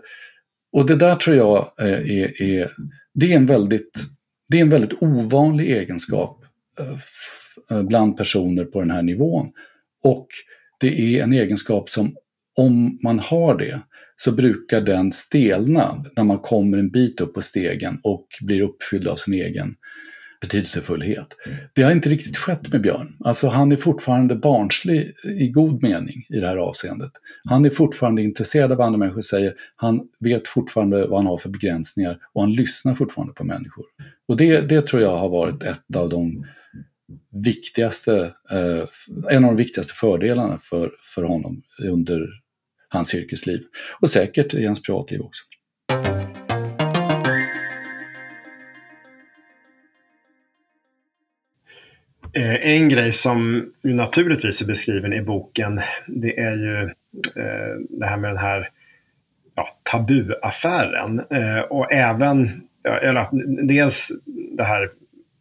och det där tror jag eh, är, är, det är, en väldigt, det är en väldigt ovanlig egenskap eh, eh, bland personer på den här nivån. Och det är en egenskap som, om man har det, så brukar den stelna när man kommer en bit upp på stegen och blir uppfylld av sin egen betydelsefullhet. Det har inte riktigt skett med Björn. Alltså han är fortfarande barnslig i god mening i det här avseendet. Han är fortfarande intresserad av vad andra människor säger, han av fortfarande vad han har för begränsningar och han lyssnar fortfarande på människor. Och det, det tror jag har varit ett av de viktigaste, eh, en av de viktigaste fördelarna för, för honom under hans yrkesliv och säkert i hans privatliv också. Eh, en grej som naturligtvis är beskriven i boken, det är ju eh, det här med den här ja, tabuaffären. Eh, och även, eller dels det här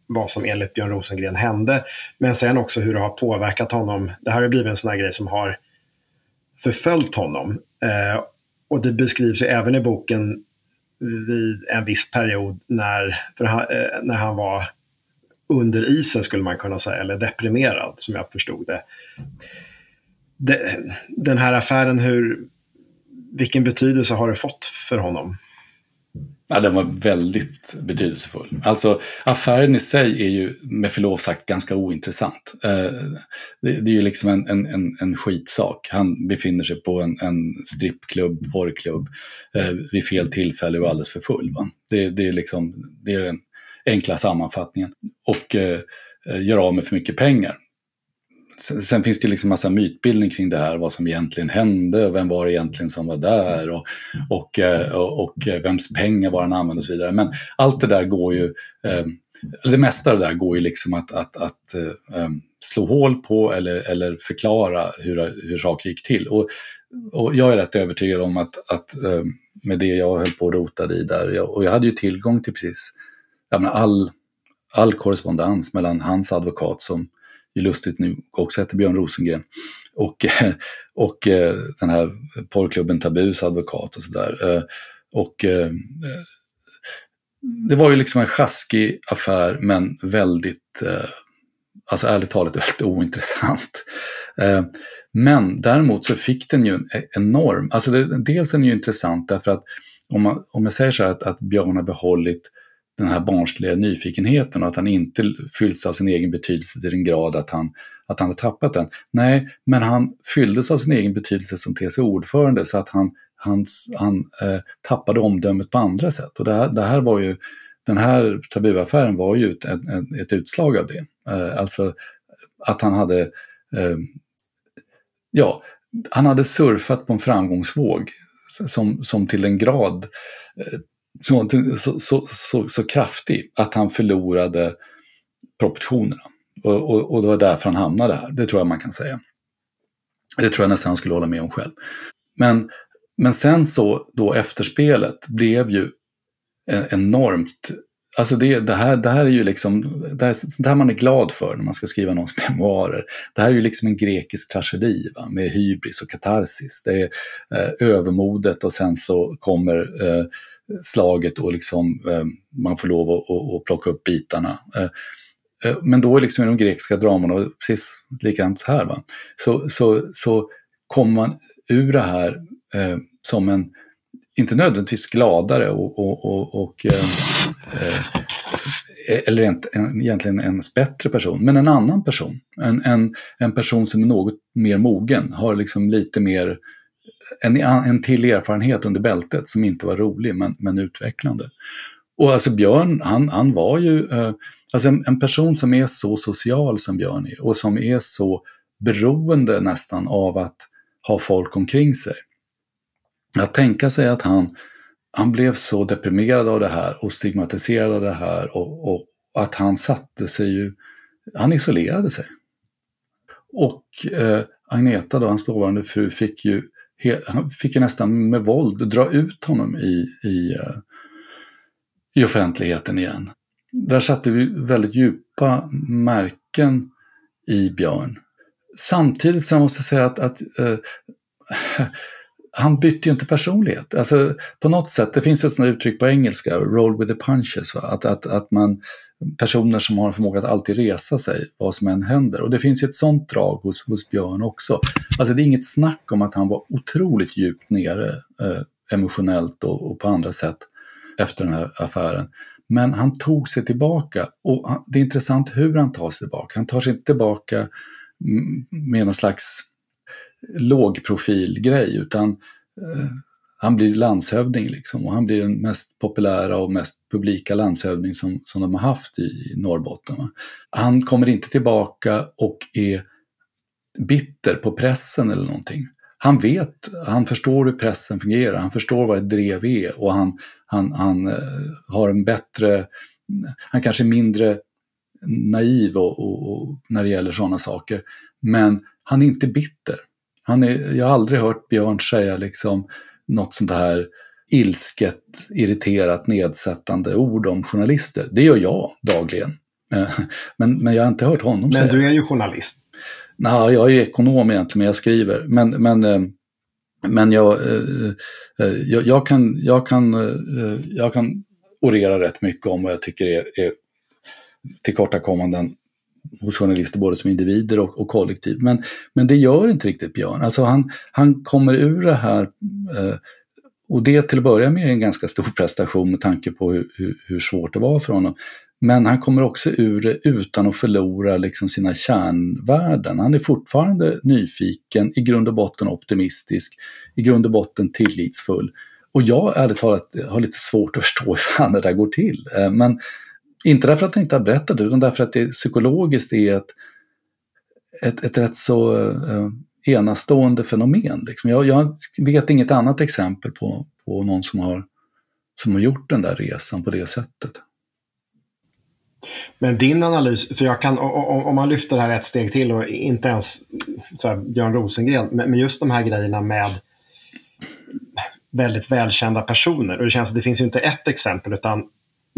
vad som enligt Björn Rosengren hände, men sen också hur det har påverkat honom. Det här har blivit en sån här grej som har förföljt honom. Eh, och det beskrivs ju även i boken vid en viss period när, han, eh, när han var under isen skulle man kunna säga, eller deprimerad som jag förstod det. det den här affären, hur, vilken betydelse har det fått för honom? Ja, den var väldigt betydelsefull. Alltså affären i sig är ju med förlov sagt ganska ointressant. Eh, det, är ju liksom en, en, en, en skitsak. Han befinner sig på en, en strippklubb, porrklubb, eh, vid fel tillfälle och alldeles för full. Va? Det, det, är liksom, det är den enkla sammanfattningen. Och eh, gör av med för mycket pengar sen finns det liksom massa mytbildning kring det här, vad som egentligen hände, och vem var det egentligen som var där och, och, eh, och, och eh, vems pengar var han använde och så vidare. Men allt det där går ju, eh, det mesta av det där går ju liksom att, att, att eh, eh, slå hål på eller, eller förklara hur, hur saker gick till. Och, och jag är rätt övertygad om att, att eh, med det jag höll på och rotade i där, jag, och jag hade ju tillgång till precis jag menar, all, all korrespondens mellan hans advokat som ju lustigt nu också heter Björn Rosengren och, eh, och eh, den här porrklubben Tabus advokat och sådär. Eh, och det var ju liksom en sjaskig affär men väldigt, alltså ärligt talat väldigt ointressant. Men däremot så fick den ju en e-, enorm, alltså det, dels är den ju intressant därför att om, man, om jag säger så här att, att Björn har behållit den här barnsliga nyfikenheten och att han inte fyllts av sin egen betydelse till den grad att han, att han har tappat den. Nej, men han fylldes av sin egen betydelse som TCO-ordförande så att han han, han eh, tappade omdömet på andra sätt. Och det här, det här var ju, den här tabuaffären var ju ett, ett, ett utslag av det. Eh, alltså att han hade, eh, ja, han hade surfat på en framgångsvåg som, som till en grad eh, så, så, så, så, kraftig att han förlorade proportionerna. Och, och, och det var därför han hamnade här, det tror jag man kan säga. Det tror jag nästan han skulle hålla med om själv. Men men sen så då efterspelet blev ju e-, enormt Alltså det, det, här, det här är ju liksom, det här, det här man är glad för när man ska skriva någons memoarer. Det här är ju liksom en grekisk tragedi va? med hybris och katarsis. Det är eh, övermodet och sen så kommer eh, slaget och liksom, eh, man får lov att, att, att plocka upp bitarna. Eh, eh men då är liksom i de grekiska dramerna, precis likadant här, va? Så, så, så kommer man ur det här eh, som en, inte nödvändigtvis gladare och, och, och, och eh, eh, eller en, en, egentligen en bättre person, men en annan person. En, en, en person som är något mer mogen, har liksom lite mer, en, en till erfarenhet under bältet som inte var rolig men, men utvecklande. Och alltså Björn, han, han var ju, eh, alltså en, en, person som är så social som Björn är och som är så beroende nästan av att ha folk omkring sig. Att tänka sig att han, han blev så deprimerad av det här och stigmatiserad av det här och, och att han satte sig ju, han isolerade sig. Och eh, Agneta, då, hans dåvarande fru, fick ju, han fick ju nästan med våld dra ut honom i, i, eh, i offentligheten igen. Där satte vi väldigt djupa märken i Björn. Samtidigt så måste jag säga att, att uh, han bytte ju inte personlighet. Alltså, på något sätt, det finns ett sånt uttryck på engelska, roll with the punches, va? Att, att, att man, personer som har förmåga att alltid resa sig, vad som än händer. Och det finns ju ett sånt drag hos, hos Björn också. Alltså det är inget snack om att han var otroligt djupt nere eh, emotionellt och, och, på andra sätt efter den här affären. Men han tog sig tillbaka och han, det är intressant hur han tar sig tillbaka. Han tar sig inte tillbaka mm, med någon slags lågprofilgrej utan eh, han blir landshövding liksom och han blir den mest populära och mest publika landshövding som, som de har haft i Norrbotten. Han kommer inte tillbaka och är bitter på pressen eller någonting. Han vet, han förstår hur pressen fungerar, han förstår vad ett drev är och han, han, han eh, har en bättre, han kanske är mindre naiv och, och, och när det gäller sådana saker. Men han är inte bitter. Han är, jag har aldrig hört Björn säga liksom något sånt här ilsket, irriterat, nedsättande ord om journalister. Det gör jag dagligen. Eh, men, men jag har inte hört honom men säga Men du är ju journalist. Nej, jag är ekonom egentligen, men jag skriver. Men, men, eh, men jag, eh, jag, jag, kan, jag, kan, jag kan orera rätt mycket om vad jag tycker är, är tillkortakommanden hos journalister både som individer och, och kollektiv. Men, men det gör inte riktigt Björn. Alltså han, han kommer ur det här eh, och det till att börja med är en ganska stor prestation med tanke på hur, hur, hur, svårt det var för honom. Men han kommer också ur det utan att förlora liksom sina kärnvärden. Han är fortfarande nyfiken, i grund och botten optimistisk, i grund och botten tillitsfull. Och jag ärligt talat har lite svårt att förstå hur fan det där går till. Eh, men inte därför att han inte har berättat det, utan därför att det psykologiskt är ett, ett, ett rätt så eh, enastående fenomen. Liksom. Jag, jag, vet inget annat exempel på, på någon som har, som har gjort den där resan på det sättet. Men din analys, för jag kan, om man lyfter det här ett steg till och inte ens så här, Björn Rosengren, men just de här grejerna med väldigt välkända personer. Och det känns att det finns ju inte ett exempel utan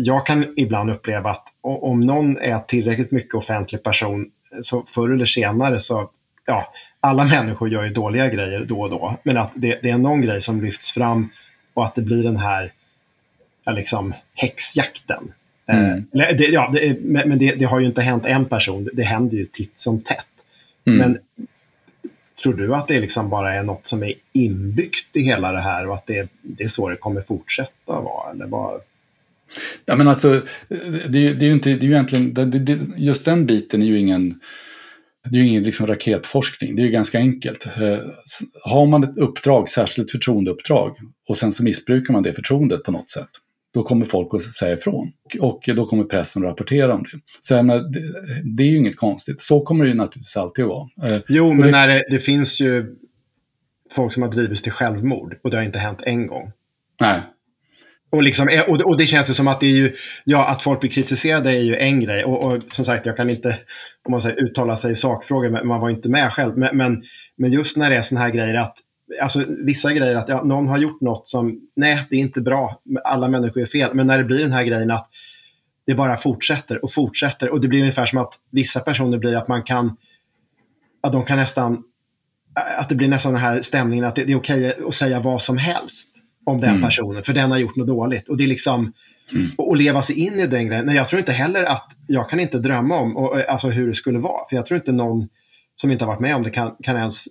jag kan ibland uppleva att om någon är tillräckligt mycket offentlig person så förr eller senare så, ja, alla människor gör ju dåliga grejer då och då, men att det, det är någon grej som lyfts fram och att det blir den här liksom, häxjakten. Mm. Eh, det, ja, det, men det, det, har ju inte hänt en person, det händer ju titt som tätt. Mm. Men tror du att det liksom bara är något som är inbyggt i hela det här och att det, det är så det kommer fortsätta vara? Eller vad? Ja, men alltså, det, det är ju inte, det är ju egentligen, det, just den biten är ju ingen, det är ju ingen liksom raketforskning, det är ju ganska enkelt. Eh, har man ett uppdrag, särskilt förtroendeuppdrag, och sen så missbrukar man det förtroendet på något sätt, då kommer folk att säga ifrån. Och då kommer pressen att rapportera om det. Så jag menar, det, det, är ju inget konstigt. Så kommer det ju naturligtvis alltid att vara. Eh, jo, men det, när det, det, finns ju folk som har drivits till självmord och det har inte hänt en gång. Nej. Och, liksom, eh, och, och det känns ju som att det är ju, ja, att folk blir kritiserade är ju en grej. Och, och som sagt, jag kan inte om man säger, uttala sig i sakfrågor, men man var inte med själv. Men, men, men just när det är sådana här grejer att alltså, vissa grejer att ja, någon har gjort något som, nej, det är inte bra, alla människor är fel. Men när det blir den här grejen att det bara fortsätter och fortsätter och det blir ungefär som att vissa personer blir att man kan, att de kan nästan, att det blir nästan den här stämningen att det, det är okej att säga vad som helst om den mm. personen, för den har gjort något dåligt. Och det är liksom, mm. och, leva sig in i den grejen. Nej, jag tror inte heller att, jag kan inte drömma om och, alltså hur det skulle vara, för jag tror inte någon som inte har varit med om det kan, kan ens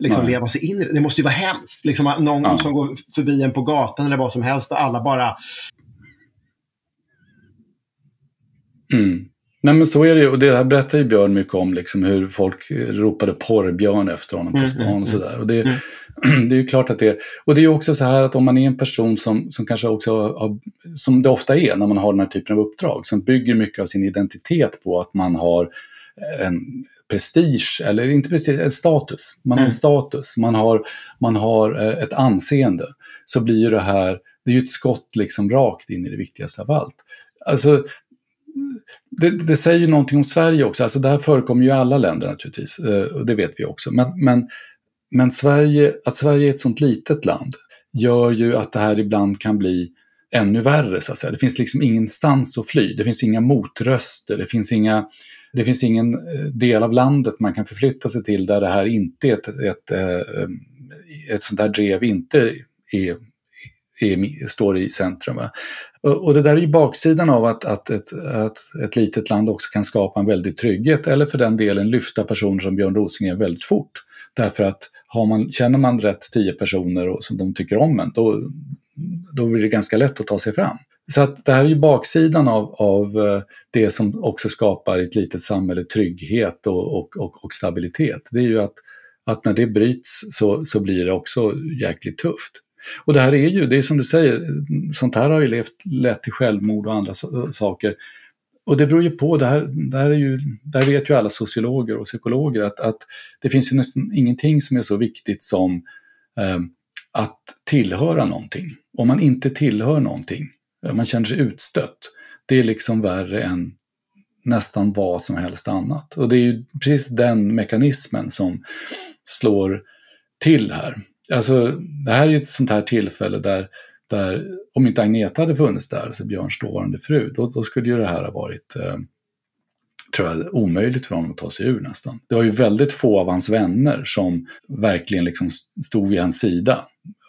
liksom leva sig in i det. Det måste ju vara hemskt. Liksom, någon ja. som går förbi en på gatan eller vad som helst och alla bara... Mm. Nej men så är det ju, och det här berättar ju Björn mycket om, liksom, hur folk ropade porrbjörn efter honom på mm, stan mm, och sådär. Och det, mm. det är ju klart att det är, och det är också så här att om man är en person som, som kanske också har, som det ofta är när man har den här typen av uppdrag, som bygger mycket av sin identitet på att man har en prestige, eller inte prestige, en status. Man har en mm. status, man har, man har eh, ett anseende. Så blir ju det här, det är ju ett skott liksom rakt in i det viktigaste av allt. Alltså, det, det, säger ju någonting om Sverige också, alltså det här förekommer ju i alla länder naturligtvis, eh, och det vet vi också. Men, men, men Sverige, att Sverige är ett sånt litet land gör ju att det här ibland kan bli ännu värre, så att säga. Det finns liksom ingenstans att fly, det finns inga motröster, det finns inga det finns ingen eh, del av landet man kan förflytta sig till där det här inte är ett, ett, ett, ett sånt där drev inte är, är, står i centrum. Va? Och, det där är ju baksidan av att, att, ett, att ett litet land också kan skapa en väldig trygghet eller för den delen lyfta personer som Björn Rosengren väldigt fort. Därför att har man, känner man rätt tio personer och som de tycker om en, då, då blir det ganska lätt att ta sig fram. Så att det här är ju baksidan av, av eh, det som också skapar ett litet samhälle trygghet och, och, och, och stabilitet. Det är ju att, att när det bryts så, så blir det också jäkligt tufft. Och det här är ju, det är som du säger, sånt här har ju levt, lett till självmord och andra saker. Och det beror ju på, det här, det här, är ju, det här vet ju alla sociologer och psykologer, att, att det finns ju nästan ingenting som är så viktigt som eh, att tillhöra någonting. Om man inte tillhör någonting, eh, man känner sig utstött. Det är liksom värre än nästan vad som helst annat. Och det är ju precis den mekanismen som slår till här. Alltså, det här är ju ett sånt här tillfälle där, där om inte Agneta hade funnits där, alltså Björns dåvarande fru, då, då skulle ju det här ha varit eh, tror jag, omöjligt för honom att ta sig ur nästan. Det var ju väldigt få av hans vänner som verkligen liksom stod vid hans sida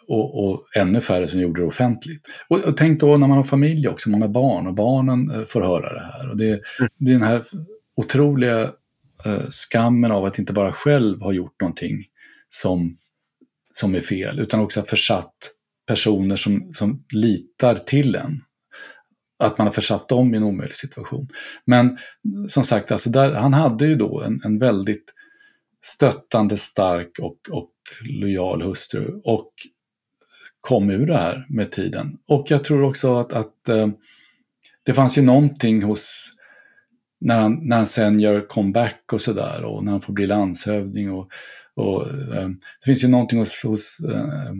och, och ännu färre som gjorde det offentligt. Och, och, tänk då när man har familj också, man har barn och barnen eh, får höra det här. Och det, mm. det är den här otroliga eh, skammen av att inte bara själv ha gjort någonting som, som är fel, utan också försatt personer som, som litar till en. Att man har försatt dem i en omöjlig situation. Men som sagt, alltså där, han hade ju då en, en väldigt stöttande, stark och, och lojal hustru. Och kom ur det här med tiden. Och jag tror också att, att eh, det fanns ju någonting hos när, han, när han sen gör comeback och sådär och när han får bli landshövding. Och, och, eh, det finns ju någonting hos, hos, eh,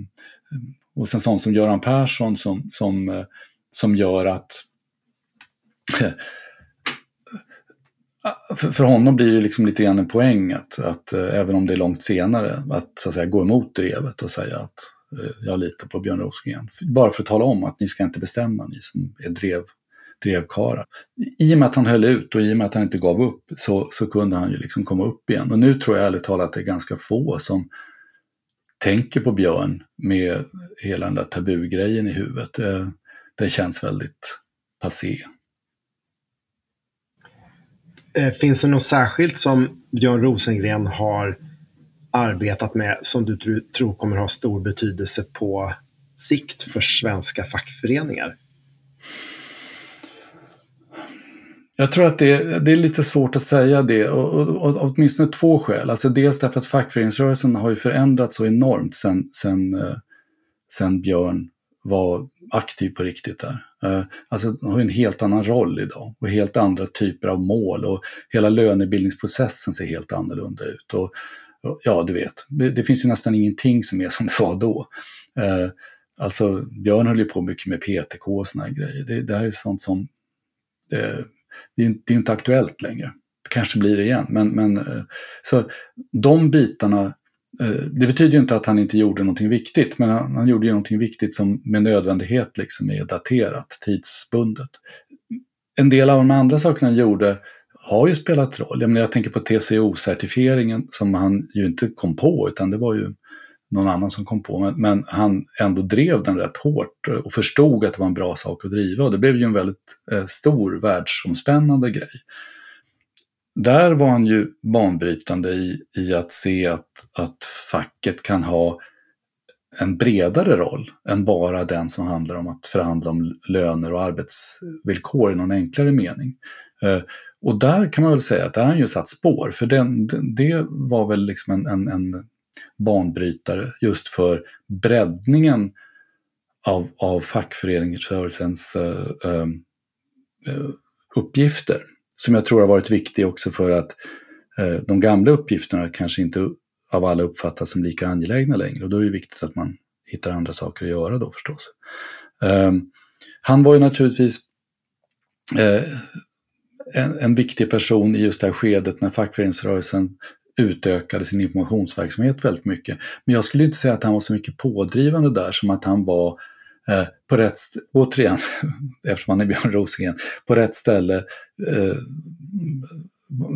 hos en sån som Göran Persson som, som, eh, som gör att för, honom blir det liksom lite grann en poäng att, att eh, även om det är långt senare, att, så att säga, gå emot drevet och säga att eh, jag litar på Björn Rosengren. Bara för att tala om att ni ska inte bestämma, ni som är drev, drevkarlar. I och med att han höll ut och i och med att han inte gav upp så, så kunde han ju liksom komma upp igen. Och nu tror jag ärligt talat att det är ganska få som tänker på Björn med hela den där tabugrejen i huvudet. Eh, det, det känns väldigt passé. Eh, finns det något särskilt som Björn Rosengren har arbetat med som du tror kommer ha stor betydelse på sikt för svenska fackföreningar? Jag tror att det, det är lite svårt att säga det, och, och, och, åtminstone två skäl. Alltså dels därför att fackföreningsrörelsen har ju förändrats så enormt sen, sen, eh, sen Björn var aktiv på riktigt där. Eh, alltså, de har en helt annan roll idag och helt andra typer av mål och hela lönebildningsprocessen ser helt annorlunda ut. Och, och ja, du vet, det, det, finns ju nästan ingenting som är som det var då. Eh, alltså, Björn höll ju på mycket med PTK och såna grejer. Det, det här är sånt som, eh, det, är, det är inte aktuellt längre. Det kanske blir det igen, men, men eh, så de bitarna eh, det betyder ju inte att han inte gjorde någonting viktigt, men han, han gjorde ju någonting viktigt som med nödvändighet liksom är daterat, tidsbundet. En del av de andra sakerna han gjorde har ju spelat roll. Jag, menar, jag tänker på TCO-certifieringen som han ju inte kom på, utan det var ju någon annan som kom på. Men, men, han ändå drev den rätt hårt eh, och förstod att det var en bra sak att driva. Och det blev ju en väldigt eh, stor världsomspännande grej där var han ju banbrytande i, i att se att, att facket kan ha en bredare roll än bara den som handlar om att förhandla om löner och arbetsvillkor i någon enklare mening. Eh, och där kan man väl säga att där har han ju satt spår, för den, det var väl liksom en, en, en banbrytare just för breddningen av, av fackföreningsrörelsens uh, uh, uppgifter som jag tror har varit viktig också för att eh, de gamla uppgifterna kanske inte av alla uppfattas som lika angelägna längre. Och då är det viktigt att man hittar andra saker att göra då förstås. Ehm, han var ju naturligtvis en, en, viktig person i just det här skedet när fackföreningsrörelsen utökade sin informationsverksamhet väldigt mycket. Men jag skulle inte säga att han var så mycket pådrivande där som att han var eh, på rätt, återigen, eftersom han är Björn Rosengren, på rätt ställe, eh,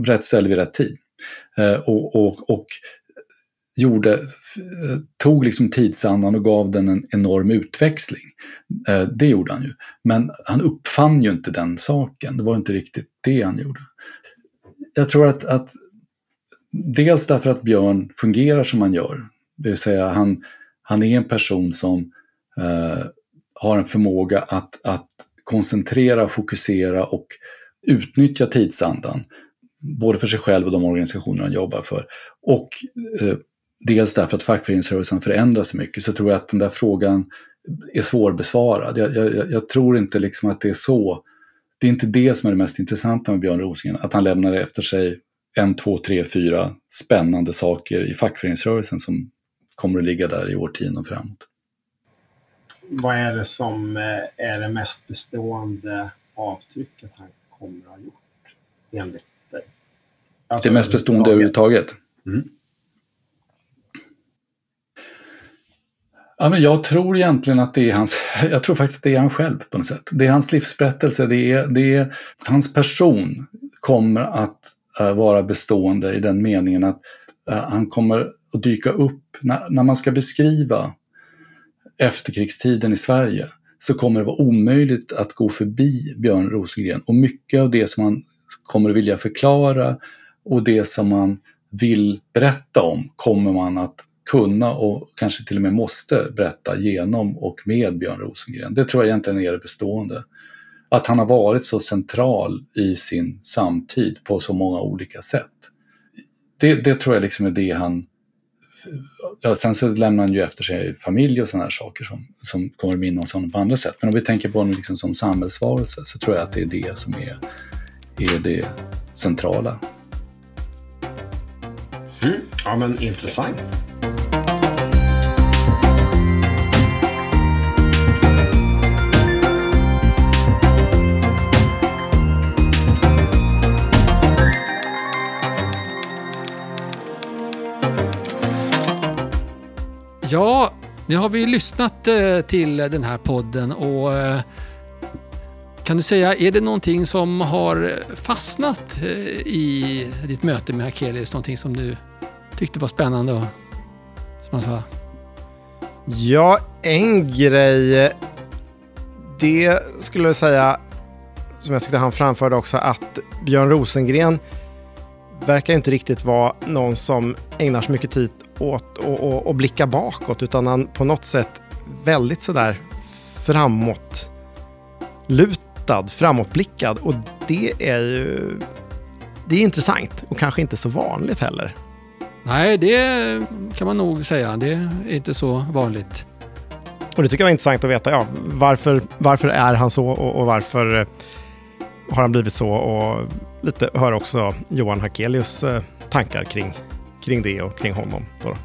rätt ställe vid rätt tid. Eh, och, och, och gjorde, eh, tog liksom tidsandan och gav den en enorm utväxling. Eh, det gjorde han ju. Men han uppfann ju inte den saken, det var inte riktigt det han gjorde. Jag tror att, att dels därför att Björn fungerar som han gör, det vill säga han, han är en person som eh, har en förmåga att, att koncentrera, fokusera och utnyttja tidsandan. Både för sig själv och de organisationer han jobbar för. Och eh, dels därför att fackföreningsrörelsen förändras så mycket så tror jag att den där frågan är svårbesvarad. Jag, jag, jag tror inte liksom att det är så. Det är inte det som är det mest intressanta med Björn Rosengren, att han lämnar efter sig en, två, tre, fyra spännande saker i fackföreningsrörelsen som kommer att ligga där i årtionden framåt vad är det som eh, är det mest bestående avtrycket han kommer att ha gjort enligt dig? Alltså, det mest bestående överhuvudtaget? Mm. Ja, men jag tror egentligen att det är hans, jag tror faktiskt att det är han själv på något sätt. Det är hans livsberättelse, det är, det är hans person kommer att Eh, vara bestående i den meningen att eh, han kommer att dyka upp när, när man ska beskriva efterkrigstiden i Sverige så kommer det vara omöjligt att gå förbi Björn Rosengren. Och mycket av det som man kommer att vilja förklara och det som man vill berätta om kommer man att kunna och kanske till och med måste berätta genom och med Björn Rosengren. Det tror jag egentligen är det bestående. Att han har varit så central i sin samtid på så många olika sätt. Det, det tror jag liksom är det han ja, sen så lämnar han ju efter sig familj och sådana här saker som, som kommer att minnas honom på andra sätt. Men om vi tänker på honom liksom som samhällsvarelse så tror jag att det är det som är, är det centrala. Mm. Ja, men intressant. Ja, nu har vi lyssnat eh, till den här podden och eh, kan du säga, är det någonting som har fastnat eh, i ditt möte med Akelius? Någonting som du tyckte var spännande och som han sa? Ja, en grej. Det skulle jag säga, som jag tyckte han framförde också, att Björn Rosengren verkar inte riktigt vara någon som ägnar så mycket tid åt att blicka bakåt, utan han på något sätt väldigt sådär framåt lutad, framåtblickad. Och det är ju det är intressant och kanske inte så vanligt heller. Nej, det kan man nog säga. Det är inte så vanligt. Och det tycker jag var intressant att veta. Ja, varför, varför är han så och, och varför eh, har han blivit så? Och lite höra också Johan Hakelius eh, tankar kring, kring det och kring honom. Då.